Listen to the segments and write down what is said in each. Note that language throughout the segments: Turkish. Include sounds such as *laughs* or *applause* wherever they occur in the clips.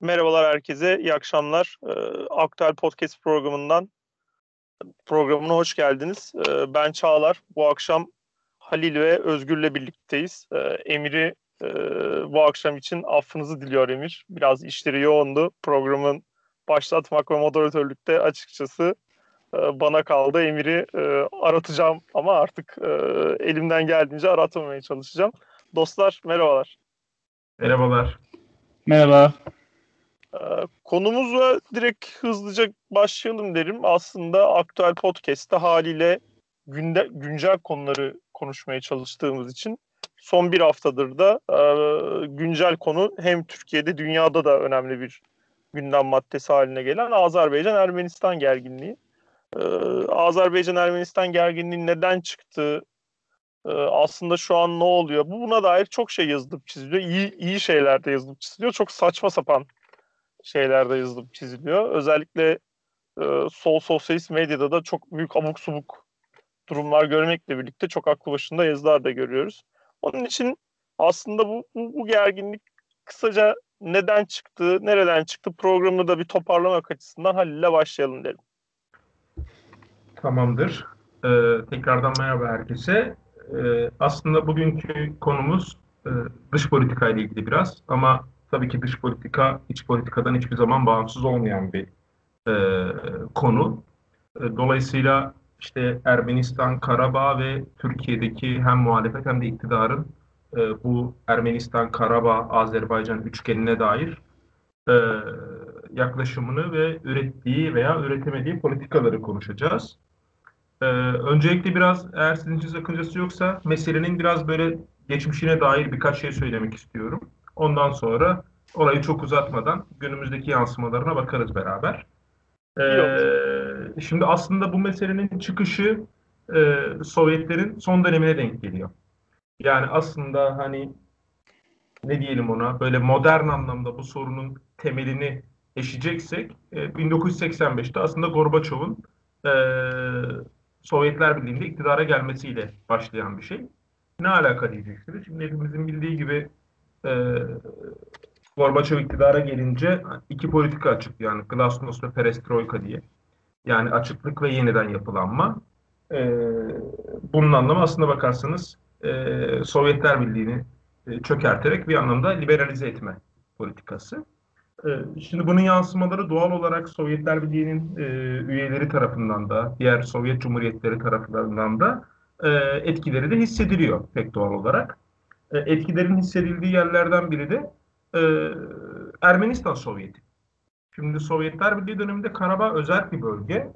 Merhabalar herkese, iyi akşamlar. Ee, Aktüel Podcast programından programına hoş geldiniz. Ee, ben Çağlar. Bu akşam Halil ve Özgür'le birlikteyiz. Ee, Emir'i e, bu akşam için affınızı diliyor Emir. Biraz işleri yoğundu. Programın başlatmak ve moderatörlükte açıkçası e, bana kaldı. Emir'i e, aratacağım ama artık e, elimden geldiğince aratmamaya çalışacağım. Dostlar merhabalar. Merhabalar. Merhaba. Ee, konumuzla direkt hızlıca başlayalım derim. Aslında aktüel podcast'te haliyle günde, güncel konuları konuşmaya çalıştığımız için son bir haftadır da e, güncel konu hem Türkiye'de dünyada da önemli bir gündem maddesi haline gelen Azerbaycan-Ermenistan gerginliği. Ee, Azerbaycan-Ermenistan gerginliği neden çıktı? Ee, aslında şu an ne oluyor? Bu buna dair çok şey yazılıp çiziliyor. İyi, iyi şeyler de yazılıp çiziliyor. Çok saçma sapan şeylerde yazılıp çiziliyor. Özellikle e, sol sosyalist medyada da çok büyük abuk subuk durumlar görmekle birlikte çok aklı başında yazılar da görüyoruz. Onun için aslında bu, bu, bu gerginlik kısaca neden çıktı, nereden çıktı programı da bir toparlamak açısından Halil'le başlayalım derim. Tamamdır. Ee, tekrardan merhaba herkese. Ee, aslında bugünkü konumuz e, dış politika ile ilgili biraz ama tabii ki dış politika iç politikadan hiçbir zaman bağımsız olmayan bir e, konu. E, dolayısıyla işte Ermenistan, Karabağ ve Türkiye'deki hem muhalefet hem de iktidarın e, bu Ermenistan, Karabağ, Azerbaycan üçgenine dair e, yaklaşımını ve ürettiği veya üretemediği politikaları konuşacağız. Ee, öncelikle biraz eğer sizin için sakıncası yoksa meselenin biraz böyle geçmişine dair birkaç şey söylemek istiyorum. Ondan sonra olayı çok uzatmadan günümüzdeki yansımalarına bakarız beraber. Ee, şimdi aslında bu meselenin çıkışı e, Sovyetlerin son dönemine denk geliyor. Yani aslında hani ne diyelim ona böyle modern anlamda bu sorunun temelini eşeceksek e, 1985'te aslında Gorbaçov'un e, Sovyetler Birliği'nde iktidara gelmesiyle başlayan bir şey. Ne alaka diyeceksiniz? Şimdi hepimizin bildiği gibi e, Gorbaçov iktidara gelince iki politika açık yani Glasnost ve Perestroika diye. Yani açıklık ve yeniden yapılanma. E, bunun anlamı aslında bakarsanız e, Sovyetler Birliği'ni e, çökerterek bir anlamda liberalize etme politikası. E, şimdi bunun yansımaları doğal olarak Sovyetler Birliği'nin e, üyeleri tarafından da, diğer Sovyet Cumhuriyetleri tarafından da e, etkileri de hissediliyor pek doğal olarak. E, etkilerin hissedildiği yerlerden biri de e, Ermenistan Sovyeti. Şimdi Sovyetler Birliği döneminde Karabağ özel bir bölge.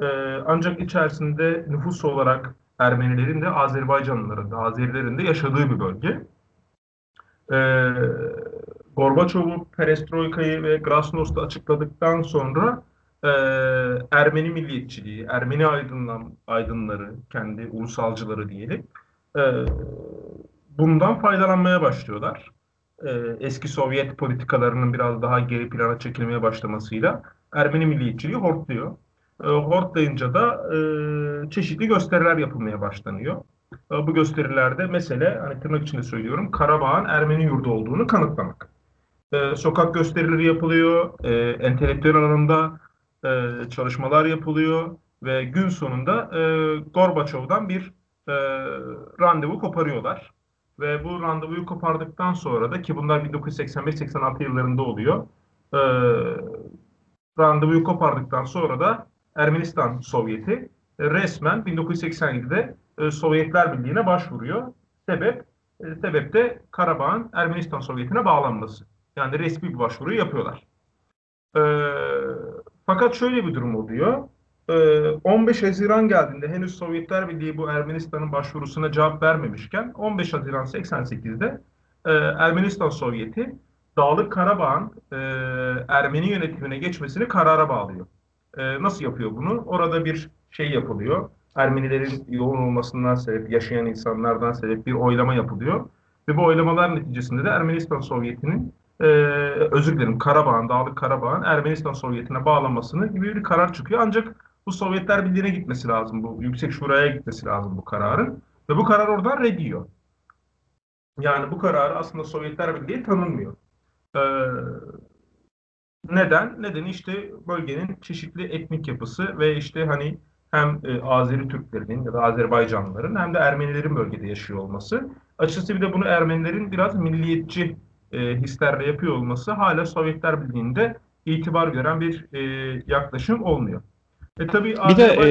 E, ancak içerisinde nüfus olarak Ermenilerin de Azerbaycanlıların da Azerilerin de yaşadığı bir bölge. E, Gorbaçov'u Perestroika'yı ve Glasnost'u açıkladıktan sonra e, Ermeni milliyetçiliği, Ermeni aydınlan, aydınları, kendi ulusalcıları diyelim, e, bundan faydalanmaya başlıyorlar. E, eski Sovyet politikalarının biraz daha geri plana çekilmeye başlamasıyla Ermeni milliyetçiliği hortluyor. E, hortlayınca da e, çeşitli gösteriler yapılmaya başlanıyor. E, bu gösterilerde mesele, hani tırnak içinde söylüyorum, Karabağ'ın Ermeni yurdu olduğunu kanıtlamak. E, sokak gösterileri yapılıyor, e, entelektüel alanında e, çalışmalar yapılıyor ve gün sonunda e, Gorbaçov'dan bir e, randevu koparıyorlar. Ve bu randevuyu kopardıktan sonra da ki bunlar 1985-86 yıllarında oluyor. E, randevuyu kopardıktan sonra da Ermenistan Sovyeti e, resmen 1987'de e, Sovyetler Birliği'ne başvuruyor. Sebep e, sebep de Karabağ'ın Ermenistan Sovyeti'ne bağlanması. Yani resmi bir başvuru yapıyorlar. E, fakat şöyle bir durum oluyor. E, 15 Haziran geldiğinde henüz Sovyetler Birliği bu Ermenistan'ın başvurusuna cevap vermemişken 15 Haziran 88'de e, Ermenistan Sovyeti Dağlık Karabağ'ın e, Ermeni yönetimine geçmesini karara bağlıyor. E, nasıl yapıyor bunu? Orada bir şey yapılıyor. Ermenilerin yoğun olmasından sebep, yaşayan insanlardan sebep bir oylama yapılıyor. Ve bu oylamalar neticesinde de Ermenistan Sovyeti'nin e, özür dilerim Karabağ'ın, Dağlık Karabağ'ın Ermenistan Sovyeti'ne bağlanmasını gibi bir karar çıkıyor. Ancak bu Sovyetler Birliği'ne gitmesi lazım, bu Yüksek Şura'ya gitmesi lazım bu kararın. Ve bu karar oradan reddiyor. Yani bu kararı aslında Sovyetler Birliği tanınmıyor. Ee, Neden? Nedeni işte bölgenin çeşitli etnik yapısı ve işte hani hem e, Azeri Türklerinin ya da Azerbaycanlıların hem de Ermenilerin bölgede yaşıyor olması. Açıkçası bir de bunu Ermenilerin biraz milliyetçi e, hislerle yapıyor olması hala Sovyetler Birliği'nde itibar gören bir e, yaklaşım olmuyor. E, tabii bir de e,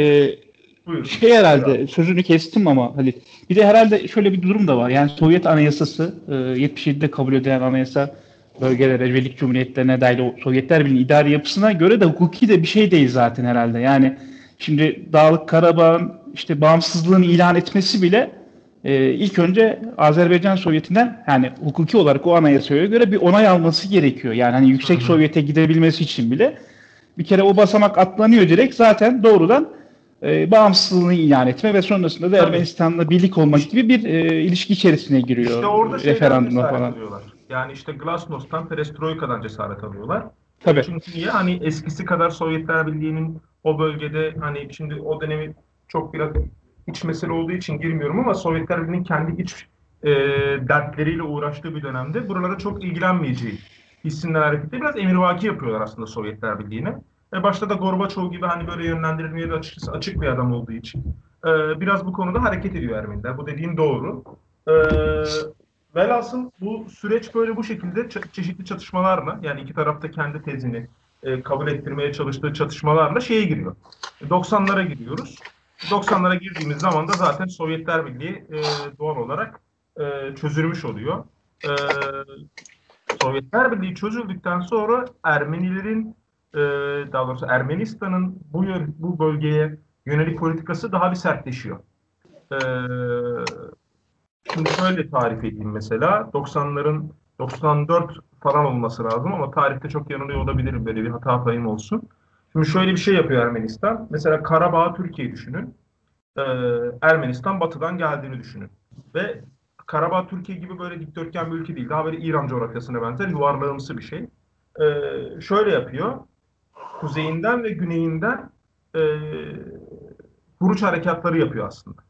Buyurun. şey herhalde sözünü kestim ama Halit. Bir de herhalde şöyle bir durum da var. Yani Sovyet Anayasası e, 77'de kabul edilen anayasa bölgelere, Velik Cumhuriyetlerine dair o Sovyetler Birliği idari yapısına göre de hukuki de bir şey değil zaten herhalde. Yani şimdi Dağlık Karabağ'ın işte bağımsızlığını ilan etmesi bile e, ilk önce Azerbaycan Sovyeti'nden yani hukuki olarak o anayasaya göre bir onay alması gerekiyor. Yani hani Yüksek Sovyet'e gidebilmesi için bile bir kere o basamak atlanıyor direkt zaten doğrudan e, bağımsızlığını ilan etme ve sonrasında da Tabii. Ermenistan'la birlik olmak gibi bir e, ilişki içerisine giriyor. İşte orada referandumla falan. Alıyorlar. Yani işte Glasnost'tan Perestroika'dan cesaret alıyorlar. Tabii. Çünkü niye? Hani eskisi kadar Sovyetler Birliği'nin o bölgede hani şimdi o dönemi çok biraz iç mesele olduğu için girmiyorum ama Sovyetler Birliği'nin kendi iç e, dertleriyle uğraştığı bir dönemde buralara çok ilgilenmeyeceği hissinden hareketle biraz emirvaki yapıyorlar aslında Sovyetler Birliği'ne. E başta da Gorbaçov gibi hani böyle yönlendirilmeye de açıkçası açık bir adam olduğu için e, biraz bu konuda hareket ediyor Ermeniler. Bu dediğin doğru. E, velhasıl bu süreç böyle bu şekilde çe- çeşitli çatışmalarla yani iki tarafta kendi tezini e, kabul ettirmeye çalıştığı çatışmalarla şeye giriyor. 90'lara giriyoruz. 90'lara girdiğimiz zaman da zaten Sovyetler Birliği e, doğal olarak e, çözülmüş oluyor. E, Sovyetler Birliği çözüldükten sonra Ermenilerin e, daha doğrusu Ermenistan'ın bu bu bölgeye yönelik politikası daha bir sertleşiyor. E, şimdi şöyle tarif edeyim mesela 90'ların 94 falan olması lazım ama tarihte çok yanılıyor olabilirim böyle bir hata payım olsun. Şimdi şöyle bir şey yapıyor Ermenistan. Mesela Karabağ Türkiye düşünün. Ee, Ermenistan batıdan geldiğini düşünün. Ve Karabağ Türkiye gibi böyle dikdörtgen bir ülke değil. Daha böyle İran coğrafyasına benzer yuvarlağımsı bir şey. Ee, şöyle yapıyor. Kuzeyinden ve güneyinden e, vuruş harekatları yapıyor aslında.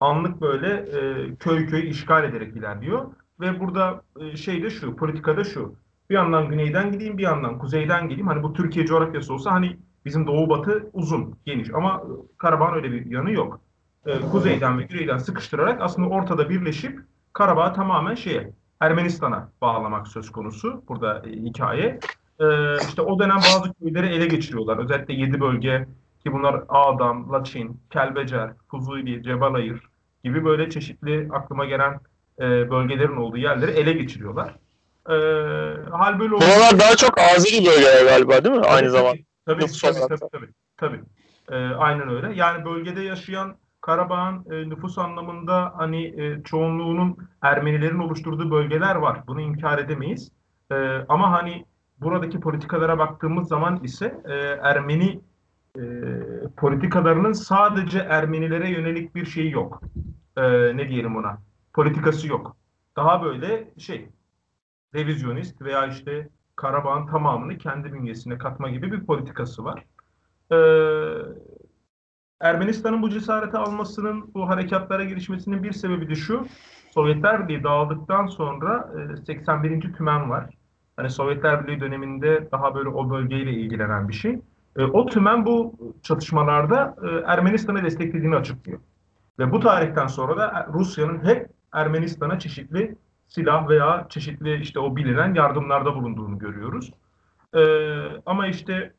Anlık böyle e, köy köy işgal ederek ilerliyor. Ve burada e, şey de şu, politikada şu. Bir yandan güneyden gideyim, bir yandan kuzeyden geleyim. Hani bu Türkiye coğrafyası olsa hani bizim doğu batı uzun, geniş. Ama Karabağ'ın öyle bir yanı yok. E, kuzeyden ve güneyden sıkıştırarak aslında ortada birleşip Karabağ tamamen şeye, Ermenistan'a bağlamak söz konusu. Burada e, hikaye. E, işte o dönem bazı köyleri ele geçiriyorlar. Özellikle yedi bölge ki bunlar Ağdam, Laçin, Kelbecer, Fuzuli, Cebalayır gibi böyle çeşitli aklıma gelen e, bölgelerin olduğu yerleri ele geçiriyorlar. E, hal böyle olunca... Buralar daha çok Azeri bölgeler galiba değil mi? Tabii, Aynı zamanda. Tabii tabii, tabii tabii tabii. tabii. E, aynen öyle. Yani bölgede yaşayan Karabağ'ın e, nüfus anlamında hani e, çoğunluğunun Ermenilerin oluşturduğu bölgeler var. Bunu inkar edemeyiz. E, ama hani buradaki politikalara baktığımız zaman ise e, Ermeni e, politikalarının sadece Ermenilere yönelik bir şeyi yok. E, ne diyelim ona? Politikası yok. Daha böyle şey revizyonist veya işte Karabağ'ın tamamını kendi bünyesine katma gibi bir politikası var. Ee, Ermenistan'ın bu cesareti almasının, bu harekatlara girişmesinin bir sebebi de şu. Sovyetler Birliği dağıldıktan sonra e, 81. Tümen var. Hani Sovyetler Birliği döneminde daha böyle o bölgeyle ilgilenen bir şey. E, o tümen bu çatışmalarda e, Ermenistan'ı desteklediğini açıklıyor. Ve bu tarihten sonra da Rusya'nın hep Ermenistan'a çeşitli silah veya çeşitli işte o bilinen yardımlarda bulunduğunu görüyoruz. E, ama işte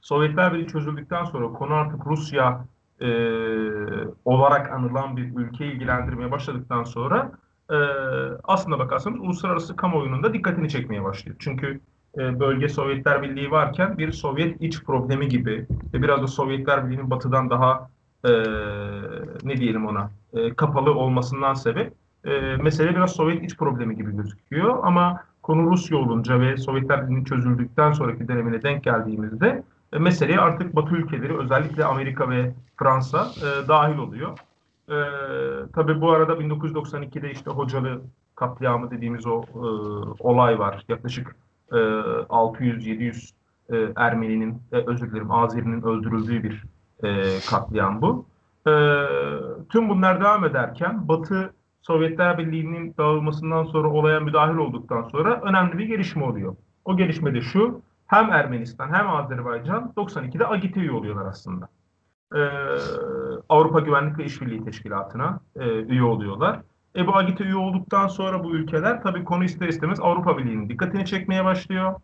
Sovyetler Birliği çözüldükten sonra konu artık Rusya e, olarak anılan bir ülkeyi ilgilendirmeye başladıktan sonra e, aslında bakarsanız uluslararası kamuoyunun da dikkatini çekmeye başlıyor. Çünkü e, bölge Sovyetler Birliği varken bir Sovyet iç problemi gibi ve biraz da Sovyetler Birliği'nin batıdan daha e, ne diyelim ona e, kapalı olmasından sebep e, mesele biraz Sovyet iç problemi gibi gözüküyor ama konu Rusya olunca ve Sovyetler Birliği çözüldükten sonraki dönemine denk geldiğimizde e, meseleye artık Batı ülkeleri özellikle Amerika ve Fransa e, dahil oluyor. E, tabii bu arada 1992'de işte Hocalı katliamı dediğimiz o e, olay var. Yaklaşık e, 600-700 e, Ermeni'nin, e, özür dilerim Azeri'nin öldürüldüğü bir e, katliam bu. E, tüm bunlar devam ederken Batı Sovyetler Birliği'nin dağılmasından sonra olaya müdahil olduktan sonra önemli bir gelişme oluyor. O gelişme de şu, hem Ermenistan hem Azerbaycan 92'de AGİT'e oluyorlar aslında. Ee, Avrupa Güvenlik ve İşbirliği Teşkilatı'na e, üye oluyorlar. E bu AGİT'e üye olduktan sonra bu ülkeler tabii konu ister istemez Avrupa Birliği'nin dikkatini çekmeye başlıyor.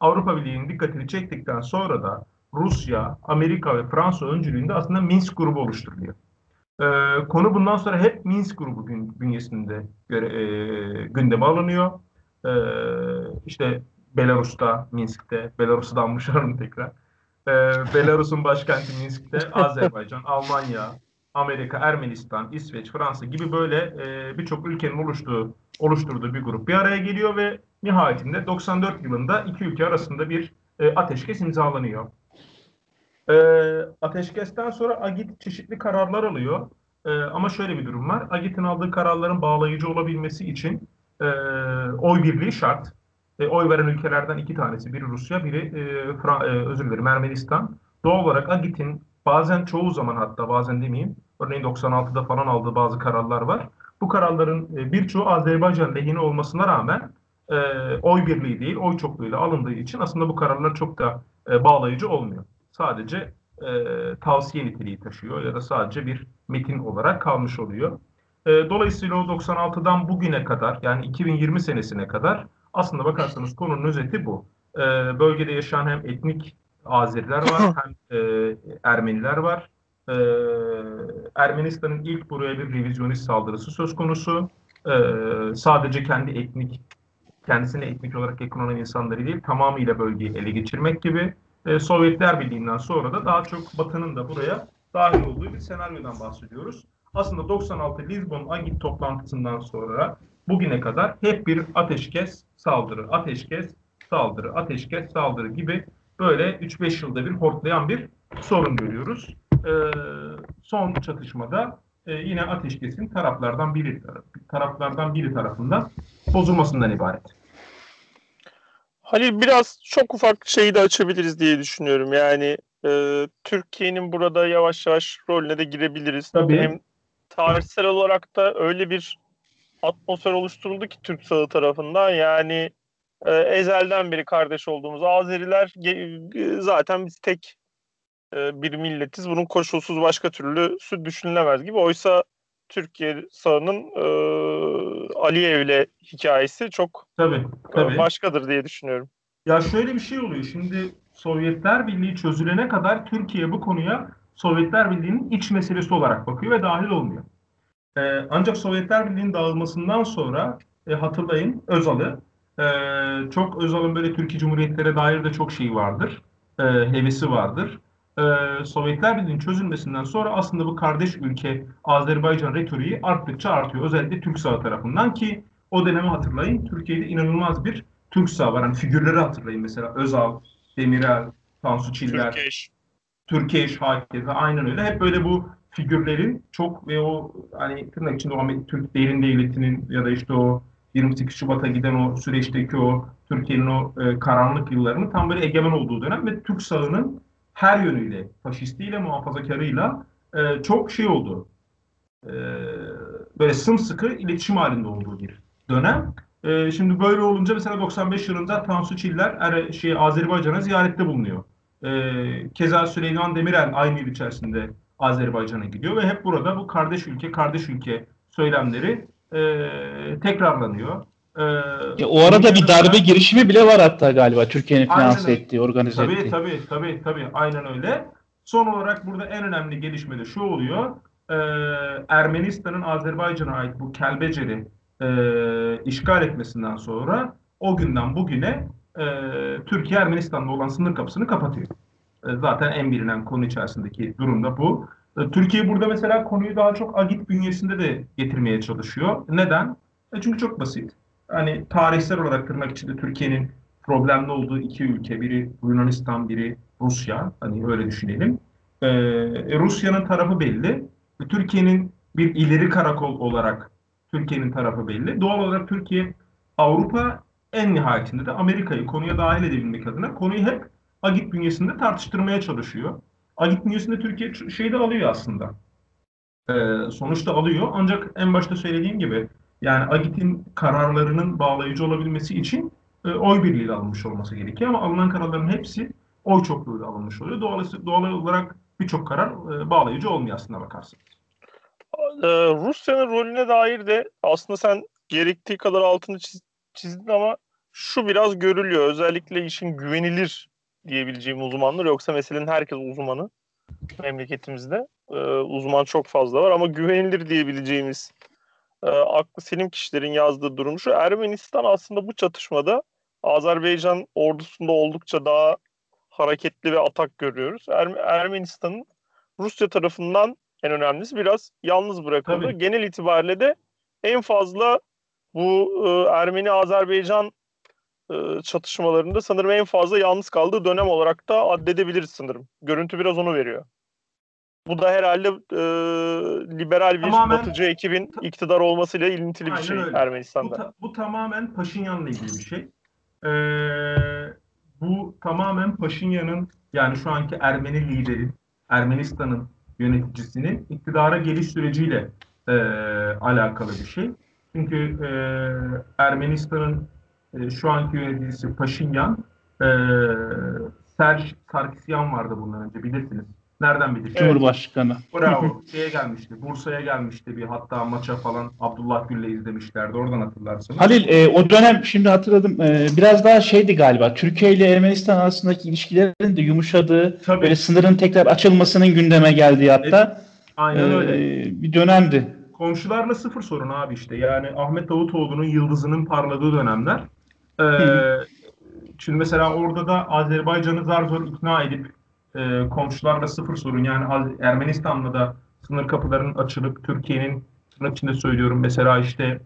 Avrupa Birliği'nin dikkatini çektikten sonra da Rusya, Amerika ve Fransa öncülüğünde aslında Minsk grubu oluşturuluyor. Ee, konu bundan sonra hep Minsk grubu gün, bünyesinde göre, e, gündeme alınıyor. Ee, işte Belarus'ta, Minsk'te, Belarus'u da anmışlarım tekrar. Ee, Belarus'un başkenti Minsk'te, Azerbaycan, *laughs* Almanya, Amerika, Ermenistan, İsveç, Fransa gibi böyle e, birçok ülkenin oluştuğu, oluşturduğu bir grup bir araya geliyor ve nihayetinde 94 yılında iki ülke arasında bir e, ateşkes imzalanıyor. E, ateşkesten sonra Agit çeşitli kararlar alıyor. E, ama şöyle bir durum var. Agit'in aldığı kararların bağlayıcı olabilmesi için e, oy birliği şart. E, oy veren ülkelerden iki tanesi. Biri Rusya, biri e, Fra- e, özür dilerim Ermenistan. Doğal olarak Agit'in bazen çoğu zaman hatta bazen demeyeyim örneğin 96'da falan aldığı bazı kararlar var. Bu kararların e, birçoğu Azerbaycan lehine olmasına rağmen e, oy birliği değil, oy çokluğuyla alındığı için aslında bu kararlar çok da e, bağlayıcı olmuyor. Sadece e, tavsiye niteliği taşıyor ya da sadece bir metin olarak kalmış oluyor. E, dolayısıyla o 96'dan bugüne kadar yani 2020 senesine kadar aslında bakarsanız konunun özeti bu. E, bölgede yaşayan hem etnik Azeriler var *clears throat* hem e, Ermeniler var. E, Ermenistan'ın ilk buraya bir revizyonist saldırısı söz konusu. E, sadece kendi etnik, kendisine etnik olarak yakın olan insanları değil tamamıyla bölgeyi ele geçirmek gibi. E, Sovyetler Birliği'nden sonra da daha çok Batı'nın da buraya dahil olduğu bir senaryodan bahsediyoruz. Aslında 96 Lisbon Agit toplantısından sonra bugüne kadar hep bir ateşkes saldırı, ateşkes saldırı, ateşkes saldırı gibi böyle 3-5 yılda bir hortlayan bir sorun görüyoruz. Ee, son çatışmada e, yine ateşkesin taraflardan biri taraflardan biri tarafından bozulmasından ibaret. Hani biraz çok ufak şeyi de açabiliriz diye düşünüyorum. Yani e, Türkiye'nin burada yavaş yavaş rolüne de girebiliriz. Tabii. Hem tarihsel olarak da öyle bir atmosfer oluşturuldu ki Türk sağı tarafından. Yani e, ezelden beri kardeş olduğumuz Azeriler e, zaten biz tek e, bir milletiz. Bunun koşulsuz başka türlü düşünülemez gibi. Oysa Türkiye sahanın e, Aliyev'le hikayesi çok tabii, e, tabii. başkadır diye düşünüyorum. Ya şöyle bir şey oluyor. Şimdi Sovyetler Birliği çözülene kadar Türkiye bu konuya Sovyetler Birliği'nin iç meselesi olarak bakıyor ve dahil olmuyor. Ee, ancak Sovyetler Birliği'nin dağılmasından sonra e, hatırlayın Özal'ı e, çok Özal'ın böyle Türkiye Cumhuriyetlere dair de çok şeyi vardır. E, hevesi vardır. E, Sovyetler Birliği'nin çözülmesinden sonra aslında bu kardeş ülke Azerbaycan retoriği arttıkça artıyor. Özellikle Türk sağ tarafından ki o dönemi hatırlayın. Türkiye'de inanılmaz bir Türk sağ var. Hani figürleri hatırlayın mesela Özal, Demirel, Tansu Çiller. Türkeş. Türkeş, Hakez aynen öyle. Hep böyle bu figürlerin çok ve o hani tırnak içinde o Türk derin devletinin ya da işte o 28 Şubat'a giden o süreçteki o Türkiye'nin o e, karanlık yıllarının tam böyle egemen olduğu dönem ve Türk sağının her yönüyle, faşistiyle, muhafazakarıyla e, çok şey oldu. E, böyle sımsıkı iletişim halinde olduğu bir dönem. E, şimdi böyle olunca mesela 95 yılında Tansu Çiller er, şey, Azerbaycan'a ziyarette bulunuyor. E, keza Süleyman Demirel aynı yıl içerisinde Azerbaycan'a gidiyor ve hep burada bu kardeş ülke, kardeş ülke söylemleri e, tekrarlanıyor. E, ya o arada bir darbe girişimi bile var hatta galiba Türkiye'nin finanse ettiği, organize tabii, ettiği. Tabii tabii tabii aynen öyle. Son olarak burada en önemli gelişme de şu oluyor. E, Ermenistan'ın Azerbaycan'a ait bu Kelbecer'i e, işgal etmesinden sonra o günden bugüne e, Türkiye Ermenistan'la olan sınır kapısını kapatıyor. E, zaten en bilinen konu içerisindeki durumda bu. E, Türkiye burada mesela konuyu daha çok Agit bünyesinde de getirmeye çalışıyor. Neden? E, çünkü çok basit. Hani tarihsel olarak tırnak içinde Türkiye'nin problemli olduğu iki ülke, biri Yunanistan, biri Rusya. Hani öyle düşünelim. E, Rusya'nın tarafı belli. Türkiye'nin bir ileri karakol olarak Türkiye'nin tarafı belli. Doğal olarak Türkiye Avrupa en nihayetinde de Amerika'yı konuya dahil edebilmek adına konuyu hep Agit bünyesinde tartıştırmaya çalışıyor. Agit bünyesinde Türkiye şey de alıyor aslında. Ee, sonuçta alıyor. Ancak en başta söylediğim gibi yani Agit'in kararlarının bağlayıcı olabilmesi için e, oy birliğiyle alınmış olması gerekiyor ama alınan kararların hepsi oy çokluğuyla alınmış oluyor. Doğal, doğal olarak birçok karar e, bağlayıcı olmuyor aslında bakarsınız. Ee, Rusya'nın rolüne dair de aslında sen gerektiği kadar altını çiz, çizdin ama şu biraz görülüyor. Özellikle işin güvenilir diyebileceğim uzmanlar yoksa meselenin herkes uzmanı memleketimizde. Ee, uzman çok fazla var ama güvenilir diyebileceğimiz e, aklı selim kişilerin yazdığı durum şu. Ermenistan aslında bu çatışmada Azerbaycan ordusunda oldukça daha hareketli ve atak görüyoruz. Er- Ermenistan'ın Rusya tarafından en önemlisi biraz yalnız bırakıldı. Tabii. Genel itibariyle de en fazla bu e, Ermeni-Azerbaycan e, çatışmalarında sanırım en fazla yalnız kaldığı dönem olarak da addedebiliriz sanırım. Görüntü biraz onu veriyor. Bu da herhalde e, liberal bir tamamen, batıcı ekibin iktidar olmasıyla ilintili bir şey öyle. Ermenistan'da. Bu, ta, bu tamamen Paşinyan'la ilgili bir şey. Ee, bu tamamen Paşinyan'ın yani şu anki Ermeni lideri, Ermenistan'ın yöneticisinin iktidara geliş süreciyle e, alakalı bir şey. Çünkü e, Ermenistan'ın e, şu anki yöneticisi Paşinyan, e, Serj Sarkisyan vardı bundan önce bilirsiniz. Nereden bilirsiniz? Cumhurbaşkanı. Bravo. *laughs* Şeye gelmişti. Bursa'ya gelmişti bir hatta maça falan Abdullah Gül'le izlemişlerdi. Oradan hatırlarsınız. Halil e, o dönem şimdi hatırladım e, biraz daha şeydi galiba. Türkiye ile Ermenistan arasındaki ilişkilerin de yumuşadığı Tabii. böyle sınırın tekrar açılmasının gündeme geldiği hatta. Evet. Aynen e, öyle. Bir dönemdi. Komşularla sıfır sorun abi işte. Yani Ahmet Davutoğlu'nun yıldızının parladığı dönemler. Ee, şimdi mesela orada da Azerbaycan'ı zar zor ikna edip e, komşularla sıfır sorun. Yani Ermenistan'la da sınır kapılarının açılıp Türkiye'nin tırnak içinde söylüyorum mesela işte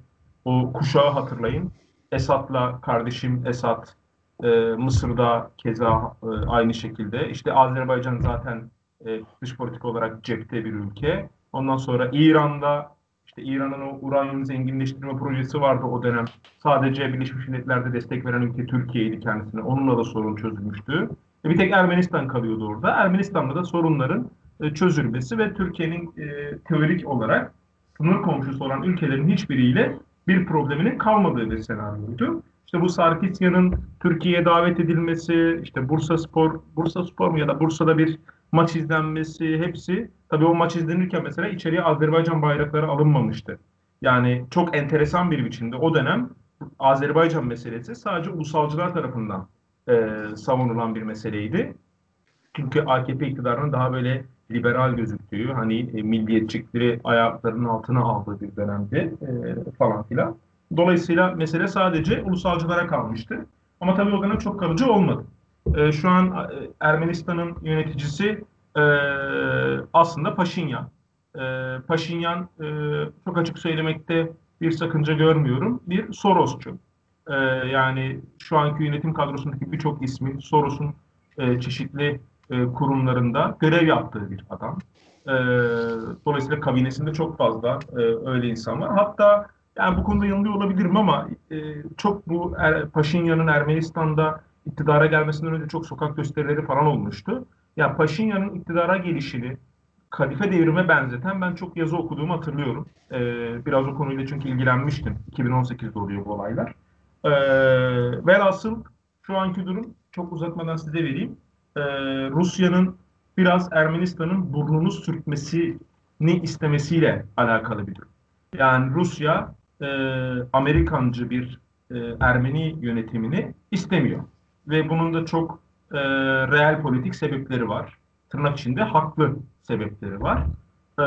o kuşağı hatırlayın. Esat'la kardeşim Esat e, Mısır'da keza e, aynı şekilde. İşte Azerbaycan zaten e, dış politik olarak cepte bir ülke. Ondan sonra İran'da işte İran'ın o uranyum zenginleştirme projesi vardı o dönem. Sadece Birleşmiş Milletler'de destek veren ülke Türkiye'ydi kendisine. Onunla da sorun çözülmüştü. Bir tek Ermenistan kalıyordu orada. Ermenistan'da da sorunların e, çözülmesi ve Türkiye'nin e, teorik olarak sınır komşusu olan ülkelerin hiçbiriyle bir probleminin kalmadığı bir senaryoydu. İşte bu Sarkisyan'ın Türkiye'ye davet edilmesi, işte Bursa Spor, Bursa Spor mu ya da Bursa'da bir maç izlenmesi hepsi tabii o maç izlenirken mesela içeriye Azerbaycan bayrakları alınmamıştı. Yani çok enteresan bir biçimde o dönem Azerbaycan meselesi sadece ulusalcılar tarafından e, savunulan bir meseleydi. Çünkü AKP iktidarının daha böyle liberal gözüktüğü, hani e, milliyetçilikleri ayaklarının altına aldığı bir dönemde e, falan filan. Dolayısıyla mesele sadece ulusalcılara kalmıştı. Ama tabii o dönem çok kalıcı olmadı. E, şu an e, Ermenistan'ın yöneticisi e, aslında Paşinyan. E, Paşinyan e, çok açık söylemekte bir sakınca görmüyorum. Bir Sorosçu. E, yani şu anki yönetim kadrosundaki birçok ismin Soros'un e, çeşitli e, kurumlarında görev yaptığı bir adam. E, dolayısıyla kabinesinde çok fazla e, öyle insan var. Hatta yani bu konuda yanılıyor olabilirim ama e, çok bu er, Paşinyan'ın Ermenistan'da iktidara gelmesinden önce çok sokak gösterileri falan olmuştu. Ya yani Paşinyan'ın iktidara gelişini kadife devrime benzeten ben çok yazı okuduğumu hatırlıyorum. Ee, biraz o konuyla çünkü ilgilenmiştim. 2018'de oluyor bu olaylar. Ee, velhasıl şu anki durum çok uzatmadan size vereyim. Ee, Rusya'nın biraz Ermenistan'ın burnunu sürtmesini istemesiyle alakalı bir durum. Yani Rusya e, Amerikancı bir e, Ermeni yönetimini istemiyor. Ve bunun da çok e, real politik sebepleri var. Tırnak içinde haklı sebepleri var. E,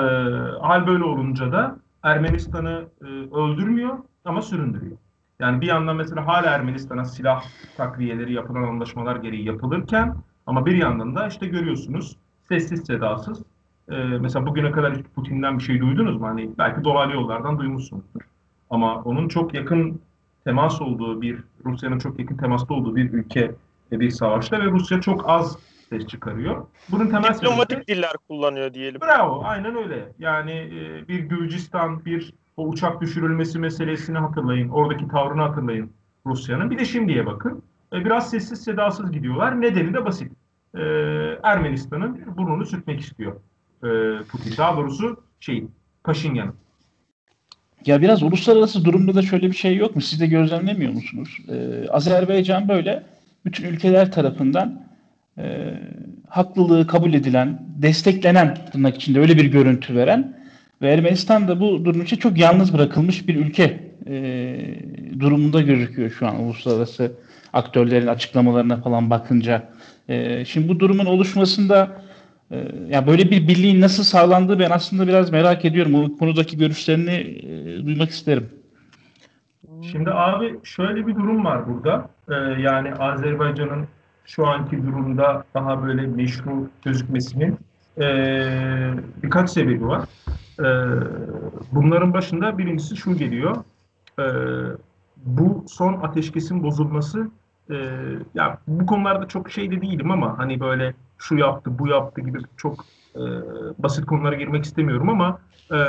hal böyle olunca da Ermenistan'ı e, öldürmüyor ama süründürüyor. Yani bir yandan mesela hala Ermenistan'a silah takviyeleri yapılan anlaşmalar gereği yapılırken ama bir yandan da işte görüyorsunuz sessiz sedasız e, mesela bugüne kadar Putin'den bir şey duydunuz mu? Hani belki dolaylı yollardan duymuşsunuzdur. Ama onun çok yakın temas olduğu bir, Rusya'nın çok yakın temasta olduğu bir ülke bir savaşta ve Rusya çok az ses çıkarıyor. Bunun temel Diplomatik sebebi, diller kullanıyor diyelim. Bravo, aynen öyle. Yani e, bir Gürcistan, bir o uçak düşürülmesi meselesini hatırlayın. Oradaki tavrını hatırlayın Rusya'nın. Bir de şimdiye bakın. E, biraz sessiz sedasız gidiyorlar. Nedeni de basit. E, Ermenistan'ın burnunu sürtmek istiyor e, Putin. Daha doğrusu şey, Paşinyan'ın. Ya biraz uluslararası durumda da şöyle bir şey yok mu? Siz de gözlemlemiyor musunuz? Ee, Azerbaycan böyle bütün ülkeler tarafından e, haklılığı kabul edilen, desteklenen tırnak içinde öyle bir görüntü veren ve Ermenistan da bu durum için çok yalnız bırakılmış bir ülke e, durumunda gözüküyor şu an uluslararası aktörlerin açıklamalarına falan bakınca. E, şimdi bu durumun oluşmasında e, ya böyle bir birliğin nasıl sağlandığı ben aslında biraz merak ediyorum. Bu konudaki görüşlerini e, duymak isterim. Şimdi abi şöyle bir durum var burada. Ee, yani Azerbaycan'ın şu anki durumda daha böyle meşru gözükmesinin e, birkaç sebebi var. E, bunların başında birincisi şu geliyor. E, bu son ateşkesin bozulması e, ya bu konularda çok şey de değilim ama hani böyle şu yaptı bu yaptı gibi çok e, basit konulara girmek istemiyorum ama e,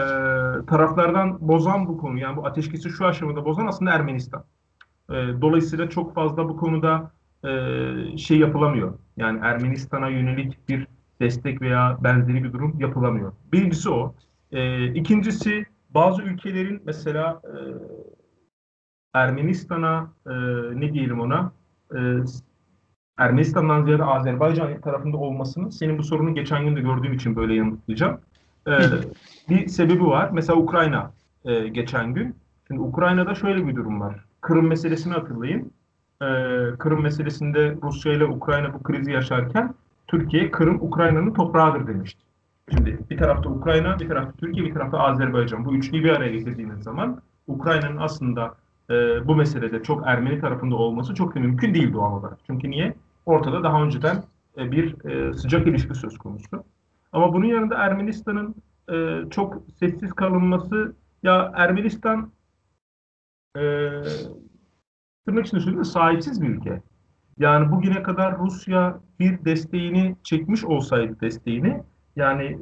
taraflardan bozan bu konu yani bu ateşkesi şu aşamada bozan aslında Ermenistan. E, dolayısıyla çok fazla bu konuda e, şey yapılamıyor. Yani Ermenistan'a yönelik bir destek veya benzeri bir durum yapılamıyor. Birincisi o. E, ikincisi bazı ülkelerin mesela e, Ermenistan'a e, ne diyelim ona e, Ermenistan'dan ziyade Azerbaycan tarafında olmasının senin bu sorunu geçen gün de gördüğüm için böyle yanıtlayacağım. E, *laughs* bir sebebi var. Mesela Ukrayna e, geçen gün. Şimdi Ukrayna'da şöyle bir durum var. Kırım meselesini hatırlayın. E, Kırım meselesinde Rusya ile Ukrayna bu krizi yaşarken Türkiye Kırım Ukrayna'nın toprağıdır demişti. Şimdi bir tarafta Ukrayna, bir tarafta Türkiye, bir tarafta Azerbaycan. Bu üçlüyü bir araya getirdiğiniz zaman Ukrayna'nın aslında e, bu meselede çok Ermeni tarafında olması çok mümkün değil doğal olarak. Çünkü niye? Ortada daha önceden e, bir e, sıcak ilişki söz konusu. Ama bunun yanında Ermenistan'ın e, çok sessiz kalınması ya Ermenistan e, tırnak içinde söyleyeyim sahipsiz bir ülke. Yani bugüne kadar Rusya bir desteğini çekmiş olsaydı desteğini yani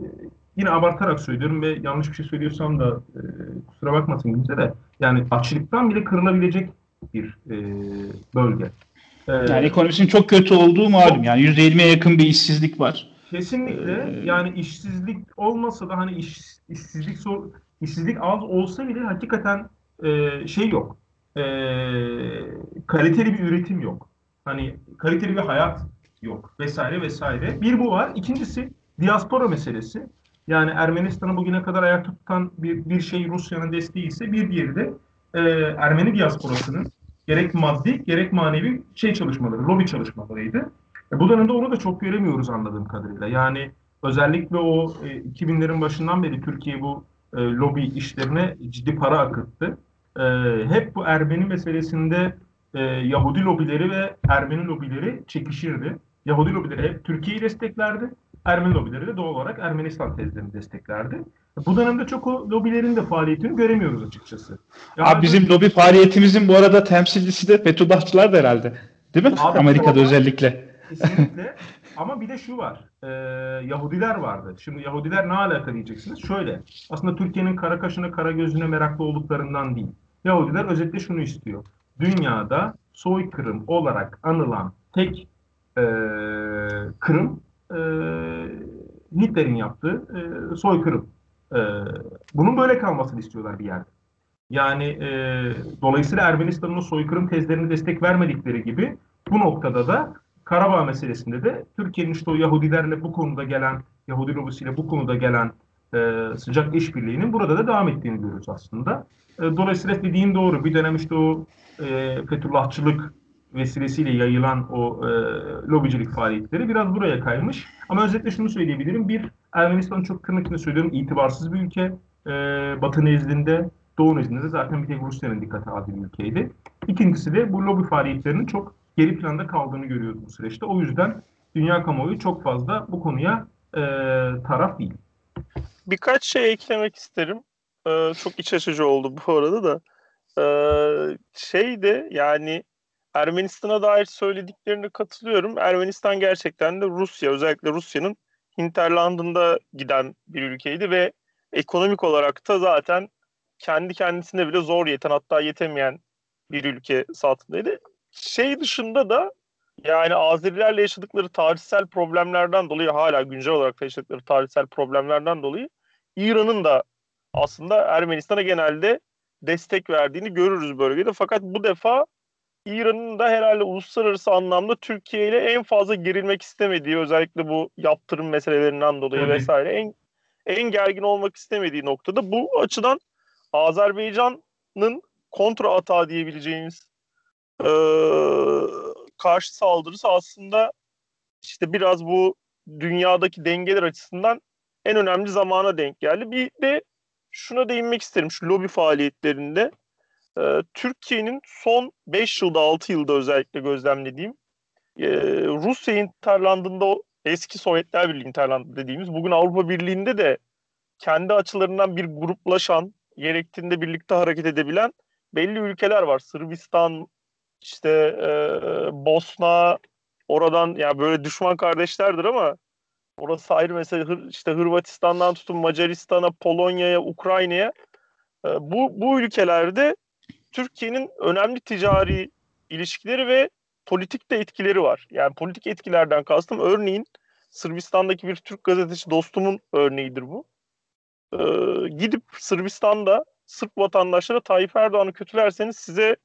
yine abartarak söylüyorum ve yanlış bir şey söylüyorsam da e, kusura bakmasın kimse de yani açlıktan bile kırılabilecek bir e, bölge. E, yani ekonomisinin çok kötü olduğu malum. Yani %20'ye yakın bir işsizlik var. Kesinlikle. Ee, yani işsizlik olmasa da hani iş, işsizlik sor, işsizlik az olsa bile hakikaten e, şey yok. E, kaliteli bir üretim yok. Hani kaliteli bir hayat yok vesaire vesaire. Bir bu var. İkincisi diaspora meselesi. Yani Ermenistan'ı bugüne kadar ayakta tutan bir, bir şey Rusya'nın desteği ise bir diğeri de e, Ermeni diasporasının gerek maddi gerek manevi şey çalışmaları, lobi çalışmalarıydı. E, bu dönemde onu da çok göremiyoruz anladığım kadarıyla. Yani özellikle o e, 2000'lerin başından beri Türkiye bu e, lobi işlerine ciddi para akıttı. E, hep bu Ermeni meselesinde e, Yahudi lobileri ve Ermeni lobileri çekişirdi. Yahudi lobileri hep Türkiye'yi desteklerdi. Ermeni lobileri de doğal olarak Ermenistan tezlerini desteklerdi. Bu dönemde çok o lobilerin de faaliyetini göremiyoruz açıkçası. Yani Abi bizim lobi faaliyetimizin bu arada temsilcisi de Fethullahçılar da herhalde. Değil mi? Abi, Amerika'da özellikle. Kesinlikle. *laughs* Ama bir de şu var. E, Yahudiler vardı. Şimdi Yahudiler ne alaka diyeceksiniz? Şöyle. Aslında Türkiye'nin kara kaşına kara gözüne meraklı olduklarından değil. Yahudiler özetle şunu istiyor. Dünyada soykırım olarak anılan tek e, kırım e, Hitler'in yaptığı e, soykırım. E, bunun böyle kalmasını istiyorlar bir yerde. Yani e, dolayısıyla Ermenistan'ın soykırım tezlerine destek vermedikleri gibi bu noktada da Karabağ meselesinde de Türkiye'nin işte o Yahudilerle bu konuda gelen, Yahudi lobisiyle bu konuda gelen e, sıcak işbirliğinin burada da devam ettiğini görüyoruz aslında. E, dolayısıyla dediğin doğru. Bir dönem işte o e, Fethullahçılık vesilesiyle yayılan o e, lobicilik faaliyetleri biraz buraya kaymış. Ama özetle şunu söyleyebilirim. Bir, Ermenistan çok tırnak söylüyorum itibarsız bir ülke. E, Batı nezdinde, Doğu nezdinde de zaten bir tek Rusya'nın dikkate aldığı bir ülkeydi. İkincisi de bu lobi faaliyetlerinin çok geri planda kaldığını görüyoruz bu süreçte. O yüzden dünya kamuoyu çok fazla bu konuya e, taraf değil. Birkaç şey eklemek isterim. Ee, çok iç açıcı oldu bu arada da. Ee, şey de yani Ermenistan'a dair söylediklerine katılıyorum. Ermenistan gerçekten de Rusya, özellikle Rusya'nın hinterlandında giden bir ülkeydi ve ekonomik olarak da zaten kendi kendisine bile zor yeten hatta yetemeyen bir ülke satındaydı şey dışında da yani Azerilerle yaşadıkları tarihsel problemlerden dolayı hala güncel olarak yaşadıkları tarihsel problemlerden dolayı İran'ın da aslında Ermenistan'a genelde destek verdiğini görürüz bölgede. Fakat bu defa İran'ın da herhalde uluslararası anlamda Türkiye ile en fazla gerilmek istemediği özellikle bu yaptırım meselelerinden dolayı Tabii. vesaire en en gergin olmak istemediği noktada bu açıdan Azerbaycan'ın kontra atağı diyebileceğimiz e, karşı saldırısı aslında işte biraz bu dünyadaki dengeler açısından en önemli zamana denk geldi. Bir de şuna değinmek isterim şu lobi faaliyetlerinde. Ee, Türkiye'nin son 5 yılda 6 yılda özellikle gözlemlediğim e, Rusya hinterlandında o eski Sovyetler Birliği hinterlandı dediğimiz bugün Avrupa Birliği'nde de kendi açılarından bir gruplaşan gerektiğinde birlikte hareket edebilen belli ülkeler var. Sırbistan, işte e, Bosna, oradan ya yani böyle düşman kardeşlerdir ama orası ayrı mesela işte Hırvatistan'dan tutun Macaristan'a, Polonya'ya, Ukrayna'ya e, bu bu ülkelerde Türkiye'nin önemli ticari ilişkileri ve politik de etkileri var. Yani politik etkilerden kastım örneğin Sırbistan'daki bir Türk gazeteci dostumun örneğidir bu. Ee, gidip Sırbistan'da Sırp vatandaşlara Tayyip Erdoğan'ı kötülerseniz size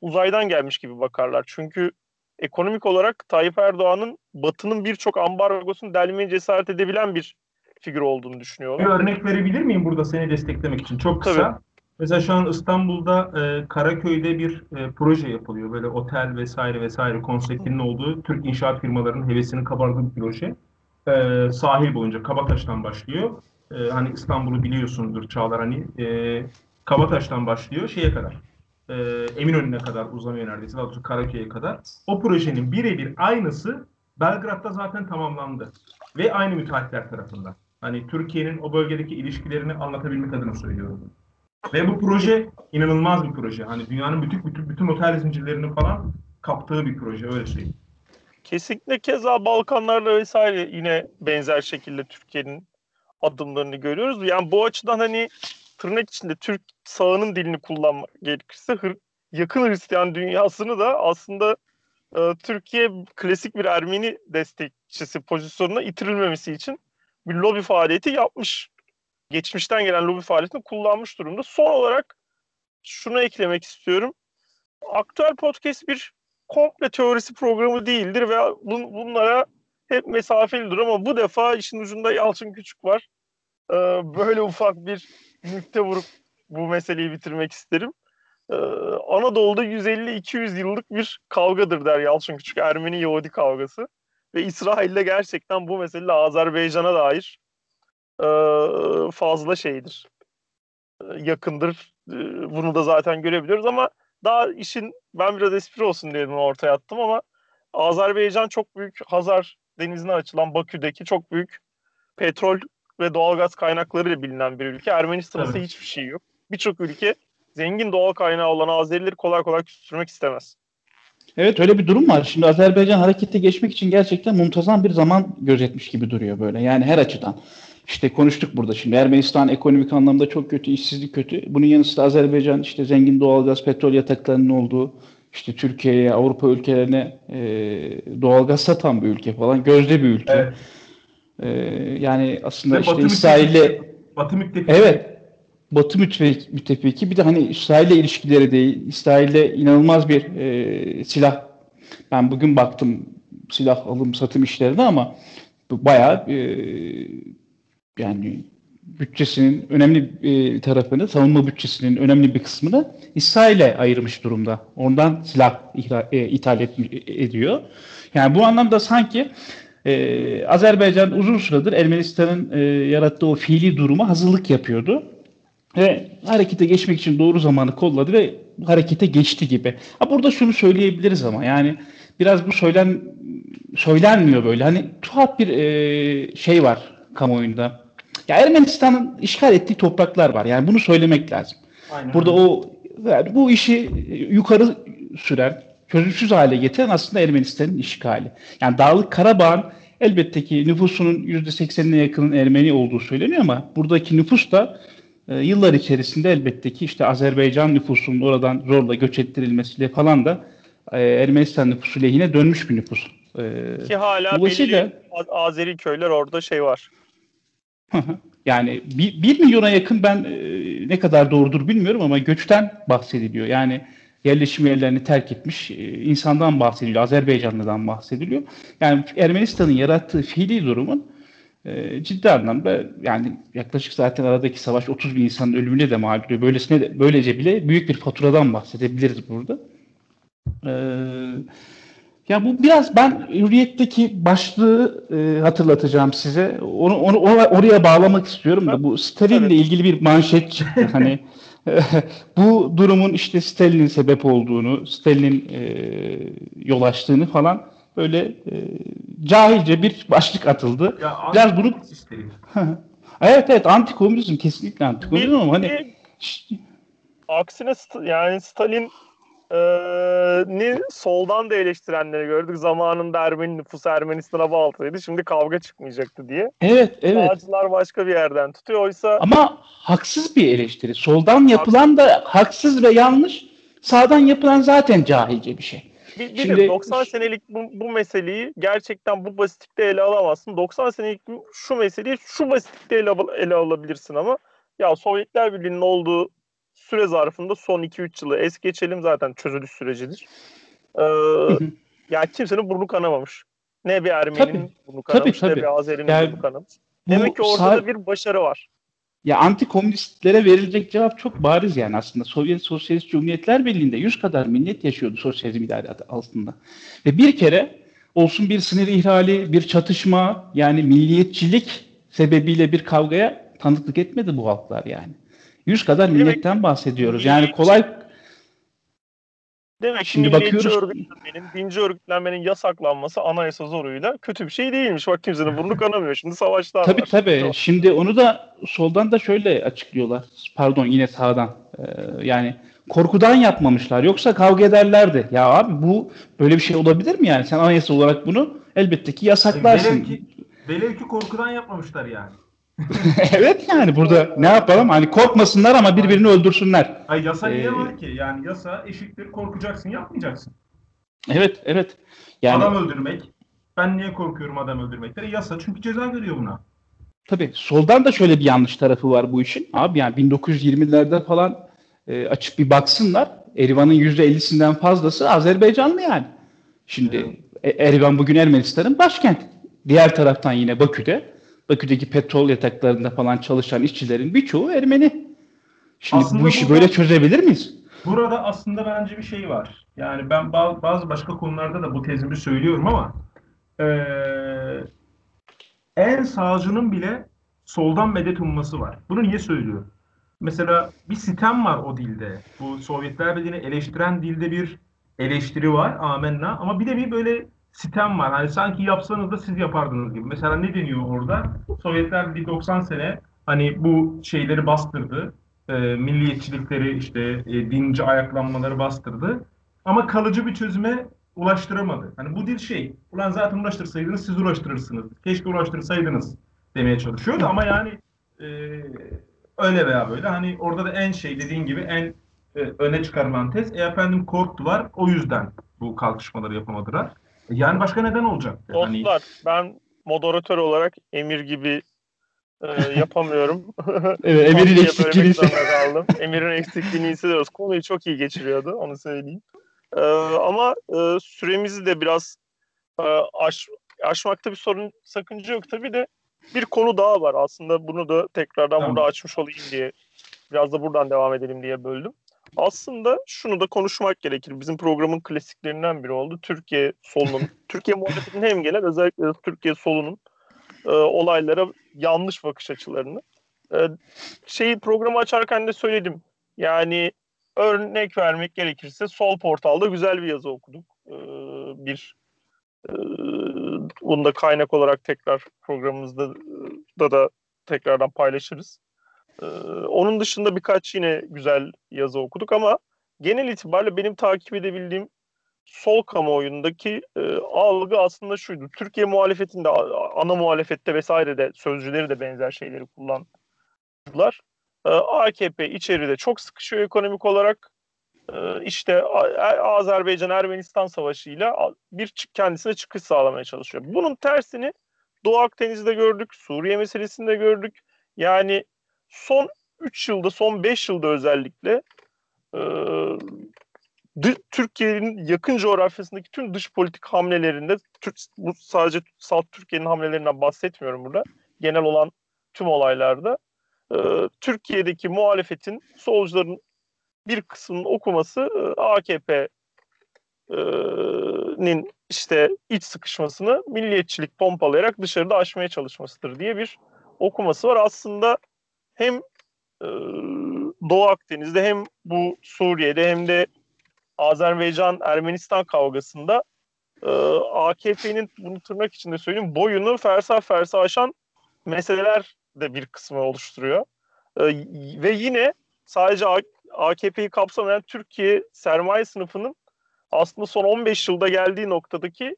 uzaydan gelmiş gibi bakarlar. Çünkü ekonomik olarak Tayyip Erdoğan'ın Batı'nın birçok ambargosunu delmeye cesaret edebilen bir figür olduğunu düşünüyorlar. Bir örnek verebilir miyim burada seni desteklemek için? Çok kısa. Tabii. Mesela şu an İstanbul'da e, Karaköy'de bir e, proje yapılıyor. Böyle otel vesaire vesaire konseptinin olduğu Türk inşaat firmalarının hevesinin kabardığı bir proje. E, sahil boyunca Kabataş'tan başlıyor. E, hani İstanbul'u biliyorsundur Çağlar hani. E, Kabataş'tan başlıyor şeye kadar. E, Eminönü'ne kadar uzanıyor neredeyse. Daha doğrusu Karaköy'e kadar. O projenin birebir aynısı Belgrad'da zaten tamamlandı. Ve aynı müteahhitler tarafından. Hani Türkiye'nin o bölgedeki ilişkilerini anlatabilmek adına söylüyorum. Ve bu proje inanılmaz bir proje. Hani dünyanın bütün bütün, bütün otel zincirlerini falan kaptığı bir proje öyle söyleyeyim. Kesinlikle keza Balkanlarda vesaire yine benzer şekilde Türkiye'nin adımlarını görüyoruz. Yani bu açıdan hani tırnak içinde Türk sağının dilini kullanmak gerekirse hır, yakın Hristiyan dünyasını da aslında e, Türkiye klasik bir Ermeni destekçisi pozisyonuna itirilmemesi için bir lobi faaliyeti yapmış. Geçmişten gelen lobi faaliyetini kullanmış durumda. Son olarak şunu eklemek istiyorum. Aktüel podcast bir komple teorisi programı değildir ve bun, bunlara hep mesafelidir ama bu defa işin ucunda Yalçın Küçük var. Ee, böyle ufak bir nükte vurup bu meseleyi bitirmek isterim. Ee, Anadolu'da 150-200 yıllık bir kavgadır der Yalçın Küçük. Ermeni-Yahudi kavgası. Ve İsrail'de gerçekten bu mesele Azerbaycan'a dair fazla şeydir. E, yakındır. E, bunu da zaten görebiliyoruz ama daha işin ben biraz espri olsun diye bunu ortaya attım ama Azerbaycan çok büyük Hazar denizine açılan Bakü'deki çok büyük petrol ve doğalgaz kaynaklarıyla bilinen bir ülke. Ermenistan'da ise hiçbir şey yok. Birçok ülke zengin doğal kaynağı olan Azerileri kolay kolay küstürmek istemez. Evet öyle bir durum var. Şimdi Azerbaycan harekete geçmek için gerçekten muntazam bir zaman gözetmiş gibi duruyor böyle. Yani her açıdan. İşte konuştuk burada şimdi. Ermenistan ekonomik anlamda çok kötü, işsizlik kötü. Bunun yanı sıra Azerbaycan işte zengin doğalgaz, petrol yataklarının olduğu, işte Türkiye'ye, Avrupa ülkelerine e, doğalgaz satan bir ülke falan. Gözde bir ülke. Evet. E, yani aslında Ve işte İsrail'le Batı müttefiki. Evet. Batı müttefiki. Bir de hani İsrail'le ilişkileri değil. İsrail'de inanılmaz bir e, silah. Ben bugün baktım silah alım satım işlerine ama bayağı e, yani bütçesinin önemli bir tarafını, savunma bütçesinin önemli bir kısmını İsrail'e ayırmış durumda. Ondan silah e, ithal ediyor. Yani bu anlamda sanki e, Azerbaycan uzun süredir Ermenistan'ın e, yarattığı o fiili duruma hazırlık yapıyordu. Ve harekete geçmek için doğru zamanı kolladı ve harekete geçti gibi. Ha burada şunu söyleyebiliriz ama yani biraz bu söylen söylenmiyor böyle. Hani tuhaf bir e, şey var kamuoyunda ya Ermenistan'ın işgal ettiği topraklar var. Yani bunu söylemek lazım. Aynen. Burada o yani bu işi yukarı süren, çözümsüz hale getiren aslında Ermenistan'ın işgali. Yani Dağlık Karabağ'ın elbette ki nüfusunun %80'ine yakının Ermeni olduğu söyleniyor ama buradaki nüfus da e, yıllar içerisinde elbette ki işte Azerbaycan nüfusunun oradan zorla göç ettirilmesiyle falan da e, Ermenistan nüfusu lehine dönmüş bir nüfus. E, Ki hala belli Azeri köyler orada şey var Yani bir, bir milyona yakın ben e, ne kadar doğrudur bilmiyorum ama göçten bahsediliyor. Yani yerleşim yerlerini terk etmiş e, insandan bahsediliyor. Azerbaycanlı'dan bahsediliyor. Yani Ermenistan'ın yarattığı fiili durumun e, ciddi anlamda yani yaklaşık zaten aradaki savaş 30 bin insanın ölümüne de mal oluyor. Böylesine de, böylece bile büyük bir faturadan bahsedebiliriz burada. Eee ya bu biraz ben Hürriyet'teki başlığı e, hatırlatacağım size. Onu, onu oraya bağlamak istiyorum da bu Stalin'le evet. ilgili bir manşet çıktı. *laughs* hani bu durumun işte Stalin'in sebep olduğunu, Stalin'in e, yol açtığını falan böyle e, cahilce bir başlık atıldı. Ya, biraz bunu *laughs* Evet evet antikomünizm kesinlikle antikomünizm ama hani aksine yani Stalin ni soldan da eleştirenleri gördük. Zamanında Ermeni nüfus Ermenistan'a bağlıydı. Şimdi kavga çıkmayacaktı diye. Evet, evet. Sağcılar başka bir yerden tutuyor. Oysa Ama haksız bir eleştiri. Soldan yapılan da haksız ve yanlış. Sağdan yapılan zaten cahilce bir şey. Bir, bir Şimdi, 90 senelik bu, bu meseleyi gerçekten bu basitlikte ele alamazsın. 90 senelik şu meseleyi şu basitlikte ele, ele alabilirsin ama ya Sovyetler Birliği'nin olduğu süre zarfında son 2-3 yılı es geçelim zaten çözülüş sürecidir. Ee, *laughs* yani kimsenin burnu kanamamış. Ne bir Ermeni'nin tabii, burnu kanamış tabii, tabii. ne bir Azeri'nin yani, burnu kanamış. Demek ki ortada sağ... bir başarı var. Ya anti-komünistlere verilecek cevap çok bariz yani aslında. Sovyet Sosyalist Cumhuriyetler Birliği'nde 100 kadar millet yaşıyordu sosyalizm idare altında. Ve bir kere olsun bir sınır ihlali, bir çatışma yani milliyetçilik sebebiyle bir kavgaya tanıklık etmedi bu halklar yani. Yüz kadar milletten bahsediyoruz. Yani kolay Demek ki Şimdi bakıyoruz. örgütlenmenin, dinci örgütlenmenin yasaklanması anayasa zoruyla kötü bir şey değilmiş. Bak kimsenin burnu kanamıyor. Şimdi savaşlar tabii, var. Tabii tabii. Şimdi onu da soldan da şöyle açıklıyorlar. Pardon yine sağdan. Ee, yani korkudan yapmamışlar. Yoksa kavga ederlerdi. Ya abi bu böyle bir şey olabilir mi yani? Sen anayasa olarak bunu elbette ki yasaklarsın. Velev ki, velev ki korkudan yapmamışlar yani. *laughs* evet yani burada ne yapalım hani korkmasınlar ama birbirini öldürsünler. Ay yasa niye ee, var ki? Yani yasa eşittir korkacaksın yapmayacaksın. Evet evet. Yani, adam öldürmek. Ben niye korkuyorum adam öldürmekten? Yasa çünkü ceza veriyor buna. Tabii soldan da şöyle bir yanlış tarafı var bu işin. Abi yani 1920'lerde falan e, açıp bir baksınlar. Erivan'ın %50'sinden fazlası Azerbaycanlı yani. Şimdi evet. Erivan bugün Ermenistan'ın başkent. Diğer taraftan yine Bakü'de Bakü'deki petrol yataklarında falan çalışan işçilerin birçoğu Ermeni. Şimdi aslında bu işi burada, böyle çözebilir miyiz? Burada aslında bence bir şey var. Yani ben bazı başka konularda da bu tezimi söylüyorum ama ee, en sağcının bile soldan medet umması var. Bunu niye söylüyorum? Mesela bir sitem var o dilde. Bu Sovyetler Birliği'ni eleştiren dilde bir eleştiri var. Amenna. Ama bir de bir böyle sitem var. Hani sanki yapsanız da siz yapardınız gibi. Mesela ne deniyor orada? Sovyetler bir 90 sene hani bu şeyleri bastırdı. E, milliyetçilikleri işte e, dinci ayaklanmaları bastırdı. Ama kalıcı bir çözüme ulaştıramadı. Hani bu dil şey, ulan zaten ulaştırsaydınız siz ulaştırırsınız. Keşke ulaştırsaydınız demeye çalışıyordu ama yani e, öyle veya böyle hani orada da en şey dediğin gibi en e, öne çıkarılan tez e efendim korktular o yüzden bu kalkışmaları yapamadılar. Yani başka neden olacak? Dostlar hani... ben moderatör olarak Emir gibi e, *laughs* yapamıyorum. evet Emir'in eksikliğini kaldım. Emir'in eksikliğini hissediyoruz. Konuyu çok iyi geçiriyordu onu söyleyeyim. E, ama e, süremizi de biraz e, aş, aşmakta bir sorun sakınca yok. Tabii de bir konu daha var. Aslında bunu da tekrardan tamam. burada açmış olayım diye biraz da buradan devam edelim diye böldüm. Aslında şunu da konuşmak gerekir. Bizim programın klasiklerinden biri oldu. Türkiye solunun, *laughs* Türkiye muhalefetinin hem gelen özellikle Türkiye solunun e, olaylara yanlış bakış açılarını. E, şeyi programı açarken de söyledim. Yani örnek vermek gerekirse Sol Portal'da güzel bir yazı okuduk. E, bir e, bunu da kaynak olarak tekrar programımızda da, da tekrardan paylaşırız. Ee, onun dışında birkaç yine güzel yazı okuduk ama genel itibariyle benim takip edebildiğim sol kamuoyundaki e, algı aslında şuydu. Türkiye muhalefetinde, ana muhalefette vesaire de sözcüleri de benzer şeyleri kullandılar. E, AKP içeride çok sıkışıyor ekonomik olarak. E, işte Azerbaycan-Ermenistan savaşıyla bir kendisine çıkış sağlamaya çalışıyor. Bunun tersini Doğu Akdeniz'de gördük, Suriye meselesinde gördük. Yani son 3 yılda, son 5 yılda özellikle e, Türkiye'nin yakın coğrafyasındaki tüm dış politik hamlelerinde, Türk, bu sadece salt Türkiye'nin hamlelerinden bahsetmiyorum burada, genel olan tüm olaylarda e, Türkiye'deki muhalefetin, solcuların bir kısmının okuması e, AKP'nin işte iç sıkışmasını milliyetçilik pompalayarak dışarıda aşmaya çalışmasıdır diye bir okuması var. Aslında hem e, Doğu Akdeniz'de hem bu Suriye'de hem de Azerbaycan-Ermenistan kavgasında e, AKP'nin bunu tırnak içinde söyleyeyim boyunu fersa fersa aşan meseleler de bir kısmı oluşturuyor. E, ve yine sadece AKP'yi kapsamayan Türkiye sermaye sınıfının aslında son 15 yılda geldiği noktadaki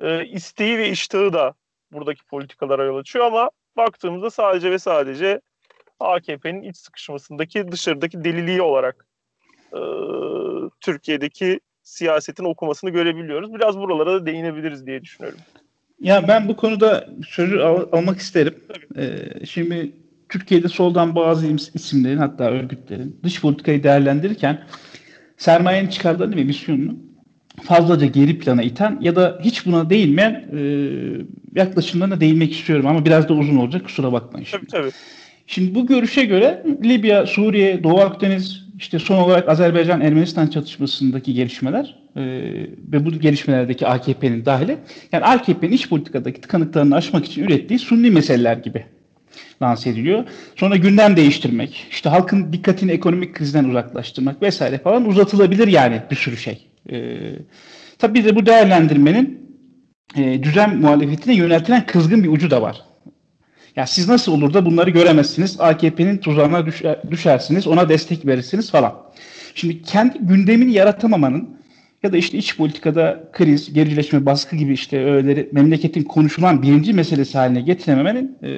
e, isteği ve iştahı da buradaki politikalara yol açıyor ama baktığımızda sadece ve sadece AKP'nin iç sıkışmasındaki dışarıdaki deliliği olarak e, Türkiye'deki siyasetin okumasını görebiliyoruz. Biraz buralara da değinebiliriz diye düşünüyorum. Ya ben bu konuda sözü al- almak isterim. Ee, şimdi Türkiye'de soldan bazı isimlerin hatta örgütlerin dış politikayı değerlendirirken sermayenin çıkarlarını ve misyonunu fazlaca geri plana iten ya da hiç buna değinmeyen e, yaklaşımlarına değinmek istiyorum ama biraz da uzun olacak kusura bakmayın. Şimdi. Tabii tabii. Şimdi bu görüşe göre Libya, Suriye, Doğu Akdeniz, işte son olarak Azerbaycan-Ermenistan çatışmasındaki gelişmeler e, ve bu gelişmelerdeki AKP'nin dahili, yani AKP'nin iç politikadaki tıkanıklarını aşmak için ürettiği sunni meseleler gibi lanse ediliyor. Sonra gündem değiştirmek, işte halkın dikkatini ekonomik krizden uzaklaştırmak vesaire falan uzatılabilir yani bir sürü şey. E, tabii de bu değerlendirmenin e, düzen muhalefetine yöneltilen kızgın bir ucu da var. Ya siz nasıl olur da bunları göremezsiniz? AKP'nin tuzağına düşer, düşersiniz, ona destek verirsiniz falan. Şimdi kendi gündemini yaratamamanın ya da işte iç politikada kriz, gerileşme, baskı gibi işte öğeleri memleketin konuşulan birinci meselesi haline getirememenin e,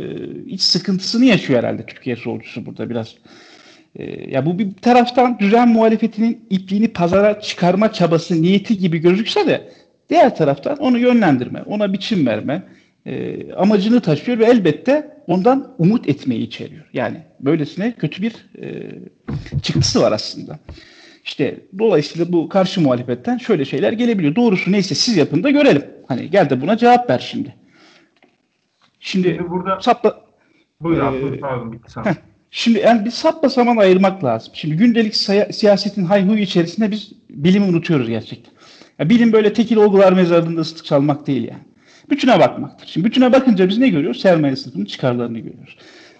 iç sıkıntısını yaşıyor herhalde Türkiye solcusu burada biraz. E, ya bu bir taraftan düzen muhalefetinin ipliğini pazara çıkarma çabası, niyeti gibi gözükse de diğer taraftan onu yönlendirme, ona biçim verme, e, amacını taşıyor ve elbette ondan umut etmeyi içeriyor. Yani böylesine kötü bir e, çıktısı var aslında. İşte dolayısıyla bu karşı muhalefetten şöyle şeyler gelebiliyor. Doğrusu neyse siz yapın da görelim. Hani gel de buna cevap ver şimdi. Şimdi, şimdi burada sapla Buyur abi, ee, bitti sana. Şimdi yani bir sapla saman ayırmak lazım. Şimdi gündelik siyasetin hayhuyu içerisinde biz bilimi unutuyoruz gerçekten. Ya bilim böyle tekil olgular mezarında ıslık çalmak değil yani. Bütüne bakmaktır. Şimdi bütüne bakınca biz ne görüyoruz? Sermaye sınıfının çıkarlarını görüyoruz.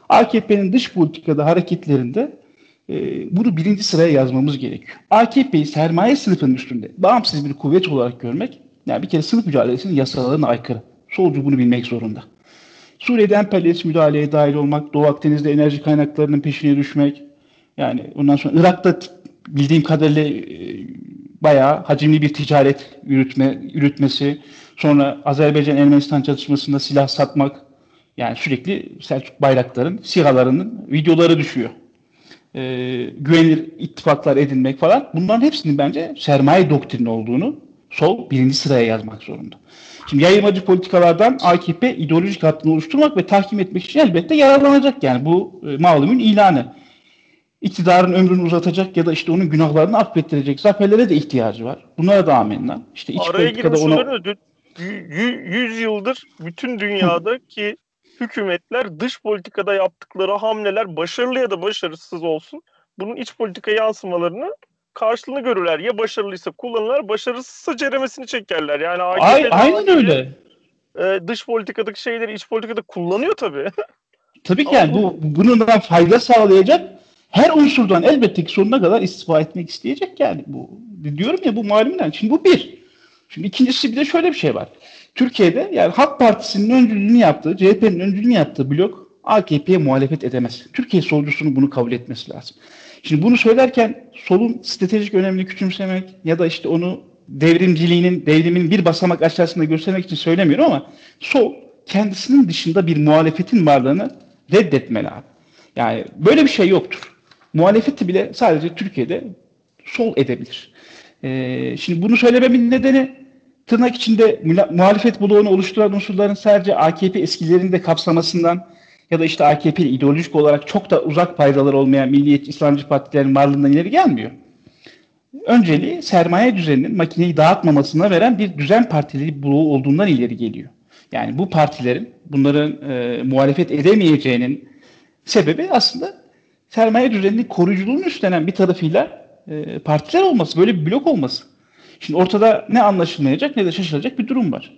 AKP'nin dış politikada hareketlerinde e, bunu birinci sıraya yazmamız gerekiyor. AKP'yi sermaye sınıfının üstünde bağımsız bir kuvvet olarak görmek, yani bir kere sınıf mücadelesinin yasalarına aykırı. Solcu bunu bilmek zorunda. Suriye'de emperyalist müdahaleye dahil olmak, Doğu Akdeniz'de enerji kaynaklarının peşine düşmek, yani ondan sonra Irak'ta bildiğim kadarıyla e, bayağı hacimli bir ticaret yürütme yürütmesi, Sonra Azerbaycan-Ermenistan çatışmasında silah satmak, yani sürekli Selçuk Bayraktar'ın sihalarının videoları düşüyor. Ee, güvenilir ittifaklar edinmek falan. Bunların hepsinin bence sermaye doktrini olduğunu sol birinci sıraya yazmak zorunda. Şimdi yayılmacı politikalardan AKP ideolojik hattını oluşturmak ve tahkim etmek için elbette yararlanacak. Yani bu e, malumun ilanı. İktidarın ömrünü uzatacak ya da işte onun günahlarını affettirecek zaferlere de ihtiyacı var. Bunlara da amenna. İşte iç Araya politikada ona... 100 yıldır bütün dünyadaki *laughs* hükümetler dış politikada yaptıkları hamleler başarılı ya da başarısız olsun bunun iç politika yansımalarını karşılığını görürler. Ya başarılıysa kullanırlar, başarısızsa ceremesini çekerler. Yani Ay, aynen öyle. E, dış politikadaki şeyleri iç politikada kullanıyor tabii. *laughs* Tabii ki yani bu bundan fayda sağlayacak her unsurdan elbette ki sonuna kadar istifa etmek isteyecek yani bu. Diyorum ya bu malumden. Şimdi bu bir. Şimdi ikincisi bir de şöyle bir şey var. Türkiye'de yani Halk Partisi'nin öncülüğünü yaptığı, CHP'nin öncülüğünü yaptığı blok AKP'ye muhalefet edemez. Türkiye solcusunun bunu kabul etmesi lazım. Şimdi bunu söylerken solun stratejik önemini küçümsemek ya da işte onu devrimciliğinin, devrimin bir basamak aşağısında göstermek için söylemiyorum ama sol kendisinin dışında bir muhalefetin varlığını reddetmeli abi. Yani böyle bir şey yoktur. Muhalefeti bile sadece Türkiye'de sol edebilir. Ee, şimdi bunu söylememin nedeni tırnak içinde muhalefet bloğunu oluşturan unsurların sadece AKP eskilerini de kapsamasından ya da işte AKP ideolojik olarak çok da uzak paydalar olmayan milliyetçi İslamcı partilerin varlığından ileri gelmiyor. Önceliği sermaye düzeninin makineyi dağıtmamasına veren bir düzen partili bloğu olduğundan ileri geliyor. Yani bu partilerin bunların e, muhalefet edemeyeceğinin sebebi aslında sermaye düzeninin koruyuculuğunu üstlenen bir tarafıyla e, partiler olması, böyle bir blok olması. Şimdi ortada ne anlaşılmayacak ne de şaşılacak bir durum var.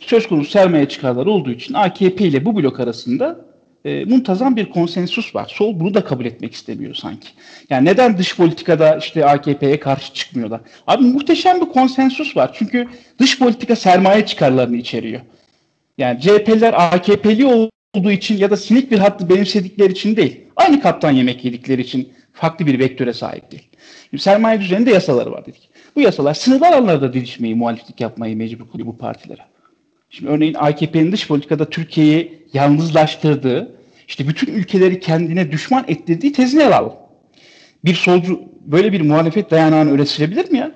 Söz konusu sermaye çıkarları olduğu için AKP ile bu blok arasında e, muntazam bir konsensus var. Sol bunu da kabul etmek istemiyor sanki. Yani neden dış politikada işte AKP'ye karşı çıkmıyorlar? Abi muhteşem bir konsensus var. Çünkü dış politika sermaye çıkarlarını içeriyor. Yani CHP'ler AKP'li olduğu için ya da sinik bir hattı benimsedikleri için değil. Aynı kaptan yemek yedikleri için farklı bir vektöre sahip değil. Şimdi sermaye düzeninde yasaları var dedik. Bu yasalar sınırlı alanlarda didişmeyi, muhaliflik yapmayı mecbur kılıyor bu partilere. Şimdi örneğin AKP'nin dış politikada Türkiye'yi yalnızlaştırdığı, işte bütün ülkeleri kendine düşman ettirdiği tezini ele alalım. Bir solcu böyle bir muhalefet dayanağını üretilebilir mi ya?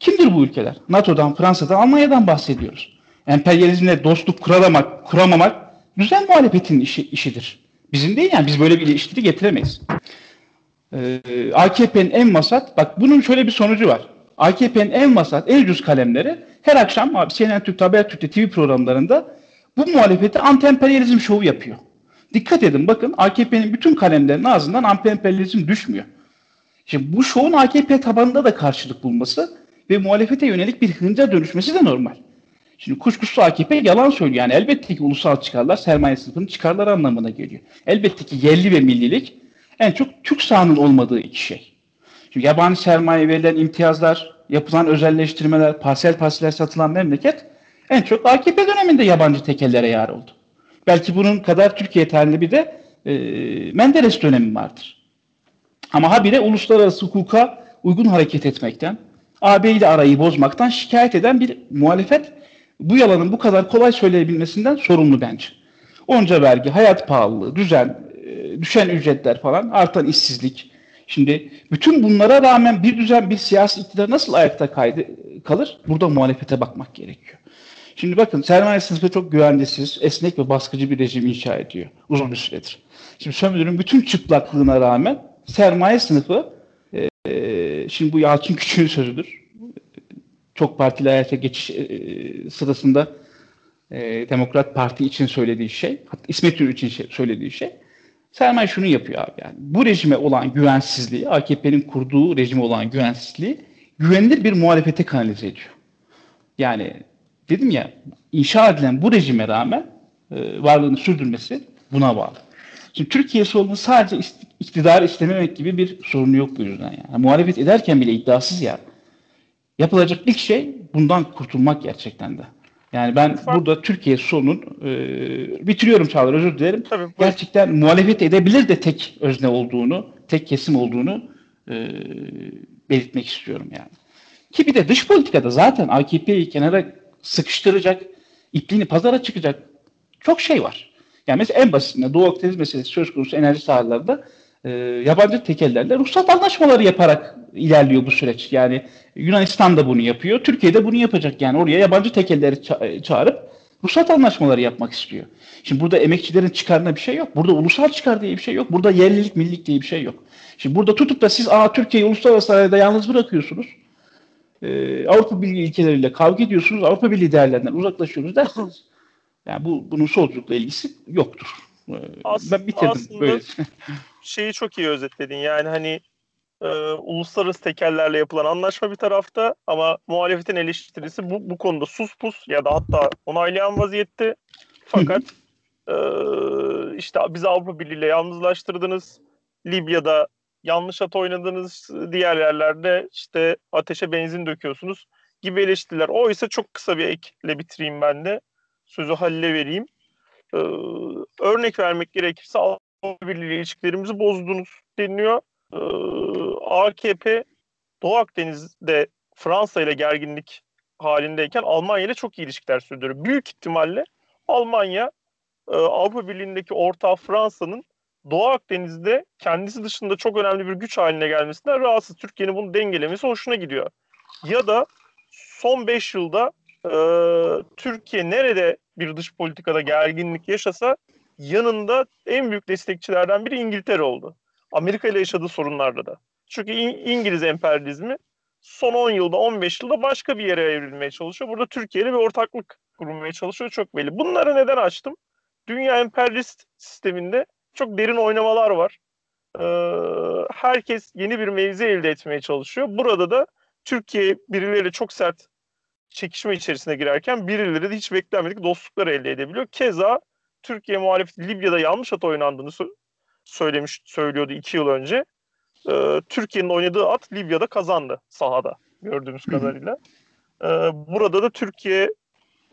Kimdir bu ülkeler? NATO'dan, Fransa'dan, Almanya'dan bahsediyoruz. Emperyalizmle dostluk kuramamak, kuramamak düzen muhalefetin işi, işidir. Bizim değil yani biz böyle bir ilişkili getiremeyiz. Ee, AKP'nin en masat, bak bunun şöyle bir sonucu var. AKP'nin en masat, en ucuz kalemleri her akşam abi CNN Türk, Habertürk'te TV programlarında bu muhalefeti anti-emperyalizm şovu yapıyor. Dikkat edin bakın AKP'nin bütün kalemlerinin ağzından anti-emperyalizm düşmüyor. Şimdi bu şovun AKP tabanında da karşılık bulması ve muhalefete yönelik bir hınca dönüşmesi de normal. Şimdi kuşkusuz AKP yalan söylüyor. Yani elbette ki ulusal çıkarlar sermaye sınıfının çıkarları anlamına geliyor. Elbette ki yerli ve millilik en çok Türk sahanın olmadığı iki şey. Çünkü yabancı sermaye verilen imtiyazlar, yapılan özelleştirmeler, parsel parsel satılan memleket en çok AKP döneminde yabancı tekellere yar oldu. Belki bunun kadar Türkiye tarihinde bir de e, Menderes dönemi vardır. Ama habire uluslararası hukuka uygun hareket etmekten, AB ile arayı bozmaktan şikayet eden bir muhalefet bu yalanın bu kadar kolay söyleyebilmesinden sorumlu bence. Onca vergi, hayat pahalılığı, düzen, e, düşen ücretler falan, artan işsizlik. Şimdi bütün bunlara rağmen bir düzen, bir siyasi iktidar nasıl ayakta kaydı, kalır? Burada muhalefete bakmak gerekiyor. Şimdi bakın sermaye sınıfı çok güvencesiz, esnek ve baskıcı bir rejim inşa ediyor uzun bir süredir. Şimdi sömürünün bütün çıplaklığına rağmen sermaye sınıfı, e, şimdi bu Yalçın Küçük'ün sözüdür. Çok partili hayata geçiş e, sırasında e, Demokrat Parti için söylediği şey, hatta İsmet Ünlü için şey, söylediği şey, sermaye şunu yapıyor abi yani. Bu rejime olan güvensizliği, AKP'nin kurduğu rejime olan güvensizliği güvenilir bir muhalefete kanalize ediyor. Yani dedim ya inşa edilen bu rejime rağmen e, varlığını sürdürmesi buna bağlı. Şimdi Türkiye solunun sadece iktidar istememek gibi bir sorunu yok bu yüzden. Yani. Muhalefet ederken bile iddiasız ya. Yapılacak ilk şey bundan kurtulmak gerçekten de. Yani ben Ufak. burada Türkiye solunun e, bitiriyorum Çağlar özür dilerim. Tabii, gerçekten muhalefet edebilir de tek özne olduğunu, tek kesim olduğunu e, belirtmek istiyorum yani. Ki bir de dış politikada zaten AKP'yi kenara sıkıştıracak, ipliğini pazara çıkacak çok şey var. Yani mesela en basitinde Doğu Akdeniz meselesi söz konusu enerji sahalarında e, yabancı tekellerle ruhsat anlaşmaları yaparak ilerliyor bu süreç. Yani Yunanistan da bunu yapıyor, Türkiye de bunu yapacak. Yani oraya yabancı tekelleri ça- çağırıp ruhsat anlaşmaları yapmak istiyor. Şimdi burada emekçilerin çıkarına bir şey yok. Burada ulusal çıkar diye bir şey yok. Burada yerlilik, millilik diye bir şey yok. Şimdi burada tutup da siz Aa, Türkiye'yi uluslararası arada yalnız bırakıyorsunuz e, Avrupa Birliği ilkeleriyle kavga ediyorsunuz, Avrupa Birliği değerlerinden uzaklaşıyoruz dersiniz. Yani bu bunun solculukla ilgisi yoktur. E, As, ben bitirdim aslında böyle. Şeyi çok iyi özetledin. Yani hani e, uluslararası tekerlerle yapılan anlaşma bir tarafta ama muhalefetin eleştirisi bu, bu konuda sus pus ya da hatta onaylayan vaziyette. Fakat e, işte bizi Avrupa Birliği ile yalnızlaştırdınız. Libya'da yanlış at oynadığınız diğer yerlerde işte ateşe benzin döküyorsunuz gibi eleştiriler. O ise çok kısa bir ekle bitireyim ben de. Sözü Halil'e vereyim. Ee, örnek vermek gerekirse Avrupa Birliği ilişkilerimizi bozdunuz deniliyor. Ee, AKP Doğu Akdeniz'de Fransa ile gerginlik halindeyken Almanya ile çok iyi ilişkiler sürdürüyor. Büyük ihtimalle Almanya e, Avrupa Birliği'ndeki ortağı Fransa'nın Doğu Akdeniz'de kendisi dışında çok önemli bir güç haline gelmesinden rahatsız. Türkiye'nin bunu dengelemesi hoşuna gidiyor. Ya da son 5 yılda e, Türkiye nerede bir dış politikada gerginlik yaşasa yanında en büyük destekçilerden biri İngiltere oldu. Amerika ile yaşadığı sorunlarda da. Çünkü İngiliz emperyalizmi son 10 yılda 15 yılda başka bir yere evrilmeye çalışıyor. Burada Türkiye ile bir ortaklık kurmaya çalışıyor çok belli. Bunları neden açtım? Dünya emperyalist sisteminde çok derin oynamalar var. Ee, herkes yeni bir mevzi elde etmeye çalışıyor. Burada da Türkiye birileriyle çok sert çekişme içerisine girerken birileri de hiç beklenmedik dostluklar elde edebiliyor. Keza Türkiye muhalefeti Libya'da yanlış at oynandığını söylemiş söylüyordu iki yıl önce. Ee, Türkiye'nin oynadığı at Libya'da kazandı sahada gördüğümüz kadarıyla. Ee, burada da Türkiye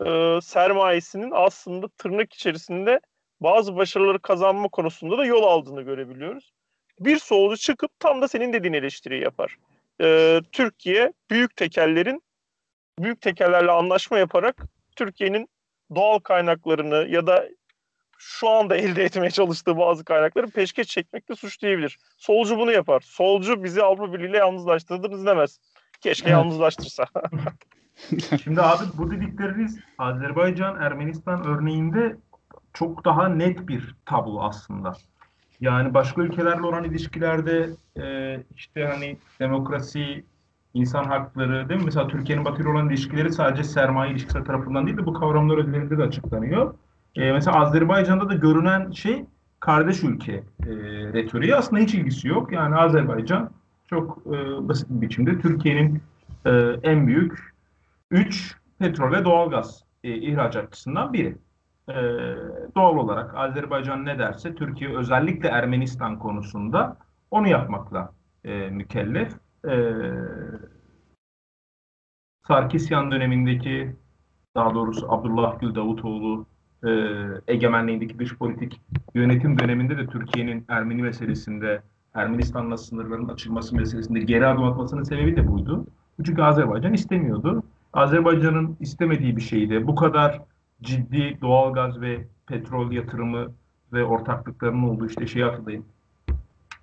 e, sermayesinin aslında tırnak içerisinde bazı başarıları kazanma konusunda da yol aldığını görebiliyoruz. Bir solcu çıkıp tam da senin dediğin eleştiriyi yapar. Ee, Türkiye büyük tekellerin büyük tekellerle anlaşma yaparak Türkiye'nin doğal kaynaklarını ya da şu anda elde etmeye çalıştığı bazı kaynakları peşkeş çekmekle suçlayabilir. Solcu bunu yapar. Solcu bizi Avrupa Birliği ile yalnızlaştırdınız demez. Keşke yalnızlaştırsa. *laughs* Şimdi abi bu dedikleriniz Azerbaycan, Ermenistan örneğinde çok daha net bir tablo aslında. Yani başka ülkelerle olan ilişkilerde e, işte hani demokrasi, insan hakları değil mi? Mesela Türkiye'nin Batı ile olan ilişkileri sadece sermaye ilişkisi tarafından değil de bu kavramlar üzerinde de açıklanıyor. E, mesela Azerbaycan'da da görünen şey kardeş ülke e, retoriği aslında hiç ilgisi yok. Yani Azerbaycan çok e, basit bir biçimde Türkiye'nin e, en büyük 3 petrol ve doğalgaz e, ihracatçısından biri. E, doğal olarak Azerbaycan ne derse Türkiye özellikle Ermenistan konusunda onu yapmakla e, mükellef. E, Sarkisyan dönemindeki daha doğrusu Abdullah Gül Davutoğlu e, egemenliğindeki dış politik yönetim döneminde de Türkiye'nin Ermeni meselesinde, Ermenistan'la sınırların açılması meselesinde geri adım atmasının sebebi de buydu. Çünkü Azerbaycan istemiyordu. Azerbaycan'ın istemediği bir şeydi. Bu kadar ciddi doğalgaz ve petrol yatırımı ve ortaklıklarının olduğu işte şeyi hatırlayın.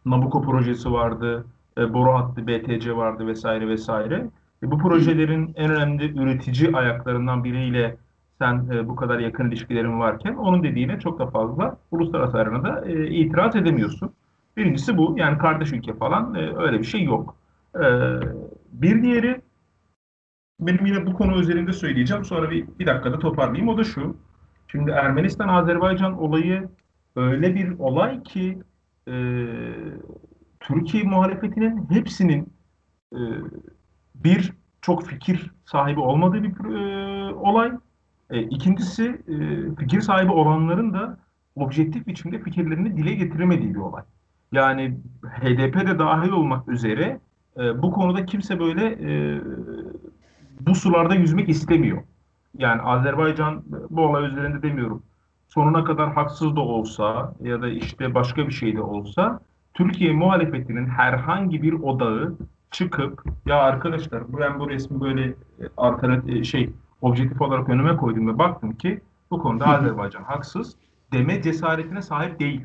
Nabucco projesi vardı, e, boru hattı BTC vardı vesaire vesaire. E, bu projelerin en önemli üretici ayaklarından biriyle sen e, bu kadar yakın ilişkilerin varken onun dediğine çok da fazla uluslararası arenada e, itiraz edemiyorsun. Birincisi bu. Yani kardeş ülke falan e, öyle bir şey yok. E, bir diğeri benim yine bu konu üzerinde söyleyeceğim. Sonra bir, bir dakikada toparlayayım. O da şu. Şimdi Ermenistan-Azerbaycan olayı öyle bir olay ki e, Türkiye muhalefetinin hepsinin e, bir çok fikir sahibi olmadığı bir e, olay. E, ikincisi e, fikir sahibi olanların da objektif biçimde fikirlerini dile getiremediği bir olay. Yani HDP de dahil olmak üzere e, bu konuda kimse böyle e, bu sularda yüzmek istemiyor. Yani Azerbaycan bu olay üzerinde demiyorum. Sonuna kadar haksız da olsa ya da işte başka bir şey de olsa Türkiye muhalefetinin herhangi bir odağı çıkıp ya arkadaşlar ben bu resmi böyle e, alternatif e, şey objektif olarak önüme koydum ve baktım ki bu konuda Azerbaycan haksız deme cesaretine sahip değil.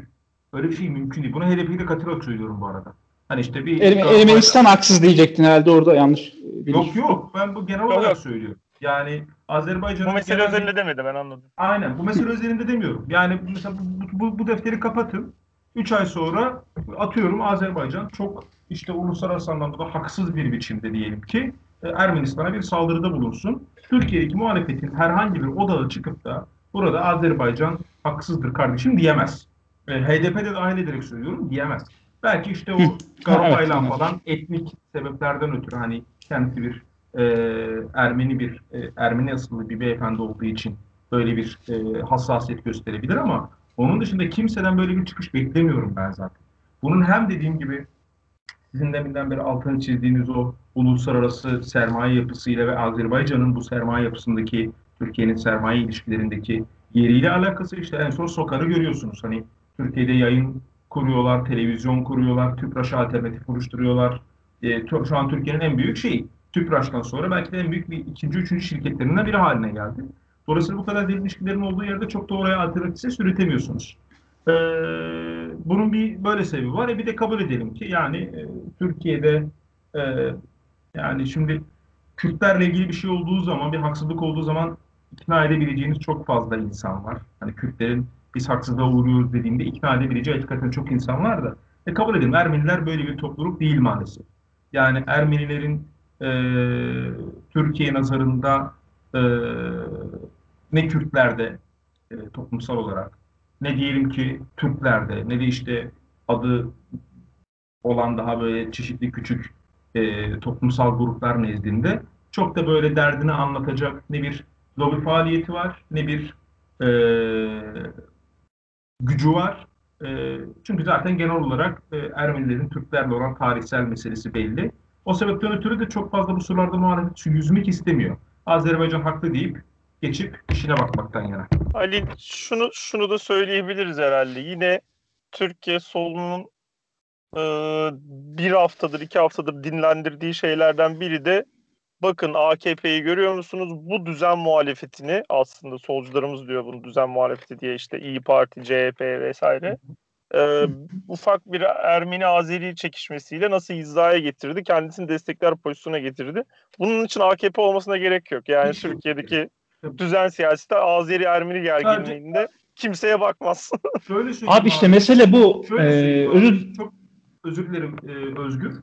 Öyle bir şey mümkün değil. Bunu HDP'yle katılarak söylüyorum bu arada. Hani işte bir Erme Ermenistan haksız diyecektin herhalde orada yanlış. Bilir. Yok yok ben bu genel olarak söylüyorum. Yani Azerbaycan'ın... Bu mesele genel... özelinde demedi ben anladım. Aynen bu mesele *laughs* özelinde demiyorum. Yani mesela bu, bu, bu defteri kapatın. 3 ay sonra atıyorum Azerbaycan çok işte uluslararası anlamda da haksız bir biçimde diyelim ki e, Ermenistan'a bir saldırıda bulunsun. Türkiye'deki muhalefetin herhangi bir odağı çıkıp da burada Azerbaycan haksızdır kardeşim diyemez. E, HDP de dahil ederek söylüyorum diyemez. Belki işte o Garopayla evet, falan etnik sebeplerden ötürü hani kendisi bir e, Ermeni bir e, Ermeni asıllı bir beyefendi olduğu için böyle bir e, hassasiyet gösterebilir ama onun dışında kimseden böyle bir çıkış beklemiyorum ben zaten. Bunun hem dediğim gibi sizin deminden beri altını çizdiğiniz o uluslararası sermaye yapısıyla ve Azerbaycan'ın bu sermaye yapısındaki Türkiye'nin sermaye ilişkilerindeki yeriyle alakası işte en son Sokar'ı görüyorsunuz. Hani Türkiye'de yayın kuruyorlar, televizyon kuruyorlar, TÜPRAŞ'a alternatif oluşturuyorlar. E, şu an Türkiye'nin en büyük şeyi. TÜPRAŞ'tan sonra belki de en büyük bir ikinci, üçüncü şirketlerinden biri haline geldi. Dolayısıyla bu kadar derin ilişkilerin olduğu yerde çok da oraya alternatif üretemiyorsunuz. Ee, bunun bir böyle sebebi var. E bir de kabul edelim ki yani e, Türkiye'de e, yani şimdi Kürtlerle ilgili bir şey olduğu zaman, bir haksızlık olduğu zaman ikna edebileceğiniz çok fazla insan var. Hani Kürtlerin biz haksızlığa uğruyoruz dediğinde ikna edebileceği hakikaten çok insan var da. E kabul edelim Ermeniler böyle bir topluluk değil maalesef. Yani Ermenilerin e, Türkiye nazarında e, ne Kürtlerde e, toplumsal olarak ne diyelim ki Türklerde ne de işte adı olan daha böyle çeşitli küçük e, toplumsal gruplar nezdinde çok da böyle derdini anlatacak ne bir lobi faaliyeti var ne bir e, gücü var. E, çünkü zaten genel olarak e, Ermenilerin Türklerle olan tarihsel meselesi belli. O sebepten ötürü de çok fazla bu sorularda muhalefet yüzmek istemiyor. Azerbaycan haklı deyip geçip işine bakmaktan yana. Ali şunu şunu da söyleyebiliriz herhalde. Yine Türkiye solunun bir haftadır, iki haftadır dinlendirdiği şeylerden biri de bakın AKP'yi görüyor musunuz? Bu düzen muhalefetini aslında solcularımız diyor bunu düzen muhalefeti diye işte İyi Parti, CHP vesaire. E, ufak bir Ermeni-Azeri çekişmesiyle nasıl hizaya getirdi? Kendisini destekler pozisyona getirdi. Bunun için AKP olmasına gerek yok. Yani Türkiye'deki düzen siyasette Azeri-Ermeni gerginliğinde kimseye bakmaz. Şöyle abi işte mesele bu. Ee, özür... Çok özür dilerim e, Özgür.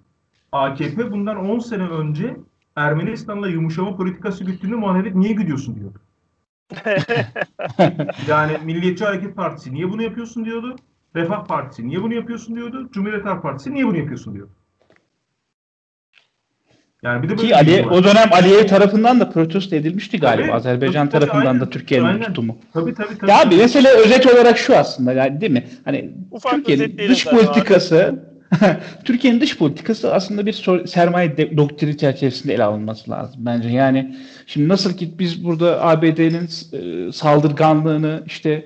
AKP bundan 10 sene önce Ermenistan'la yumuşama politikası güttüğünde muhalefet niye gidiyorsun diyordu. *laughs* yani Milliyetçi Hareket Partisi niye bunu yapıyorsun diyordu. Refah Partisi niye bunu yapıyorsun diyordu. Cumhuriyet Halk Partisi niye bunu yapıyorsun diyordu. Yani bir de Ki Ali, o dönem Aliyev tarafından da protesto edilmişti galiba. Tabii, Azerbaycan tabii, tarafından aynen, da Türkiye'nin aynen. tutumu. Tabii tabii. tabii ya abi mesele özet olarak şu aslında yani değil mi? Hani Ufak Türkiye'nin dış politikası *laughs* Türkiye'nin dış politikası aslında bir sermaye doktrini çerçevesinde ele alınması lazım bence. Yani şimdi nasıl ki biz burada ABD'nin e, saldırganlığını işte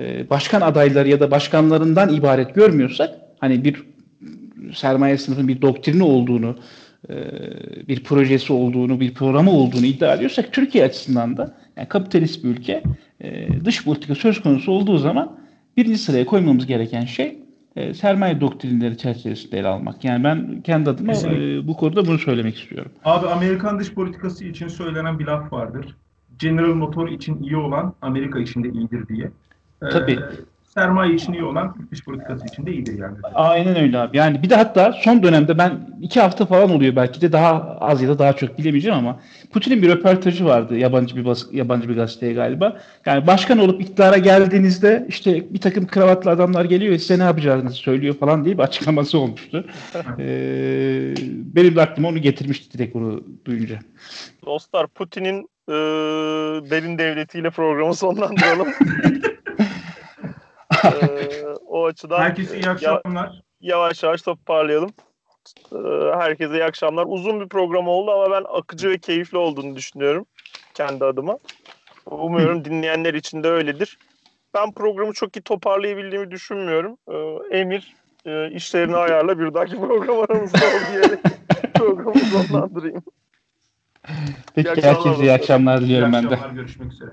e, başkan adayları ya da başkanlarından ibaret görmüyorsak hani bir sermaye sınıfının bir doktrini olduğunu e, bir projesi olduğunu, bir programı olduğunu iddia ediyorsak Türkiye açısından da yani kapitalist bir ülke dış politika söz konusu olduğu zaman birinci sıraya koymamız gereken şey e, sermaye doktrinleri çerçevesinde ele almak. Yani ben kendi adıma e, bu konuda bunu söylemek istiyorum. Abi Amerikan dış politikası için söylenen bir laf vardır. General Motor için iyi olan Amerika için de iyidir diye. Tabii. Sermaye için iyi olan Türk dış politikası için de iyidir yani. Aynen öyle abi. Yani bir de hatta son dönemde ben iki hafta falan oluyor belki de daha az ya da daha çok bilemeyeceğim ama Putin'in bir röportajı vardı yabancı bir bas, yabancı bir gazeteye galiba. Yani başkan olup iktidara geldiğinizde işte bir takım kravatlı adamlar geliyor ve size ne yapacağınızı söylüyor falan diye bir açıklaması olmuştu. ee, benim de aklıma onu getirmişti direkt onu duyunca. Dostlar Putin'in e, derin devletiyle programı sonlandıralım. *laughs* Ee, o açıdan Herkese iyi akşamlar. Yavaş yavaş toparlayalım. Ee, herkese iyi akşamlar. Uzun bir program oldu ama ben akıcı ve keyifli olduğunu düşünüyorum kendi adıma. Umuyorum dinleyenler için de öyledir. Ben programı çok iyi toparlayabildiğimi düşünmüyorum. Ee, Emir e, işlerini ayarla bir dahaki program aramızda ol diyerek *laughs* programı sonlandırayım. Peki herkese iyi akşamlar diliyorum ben de. Görüşmek üzere.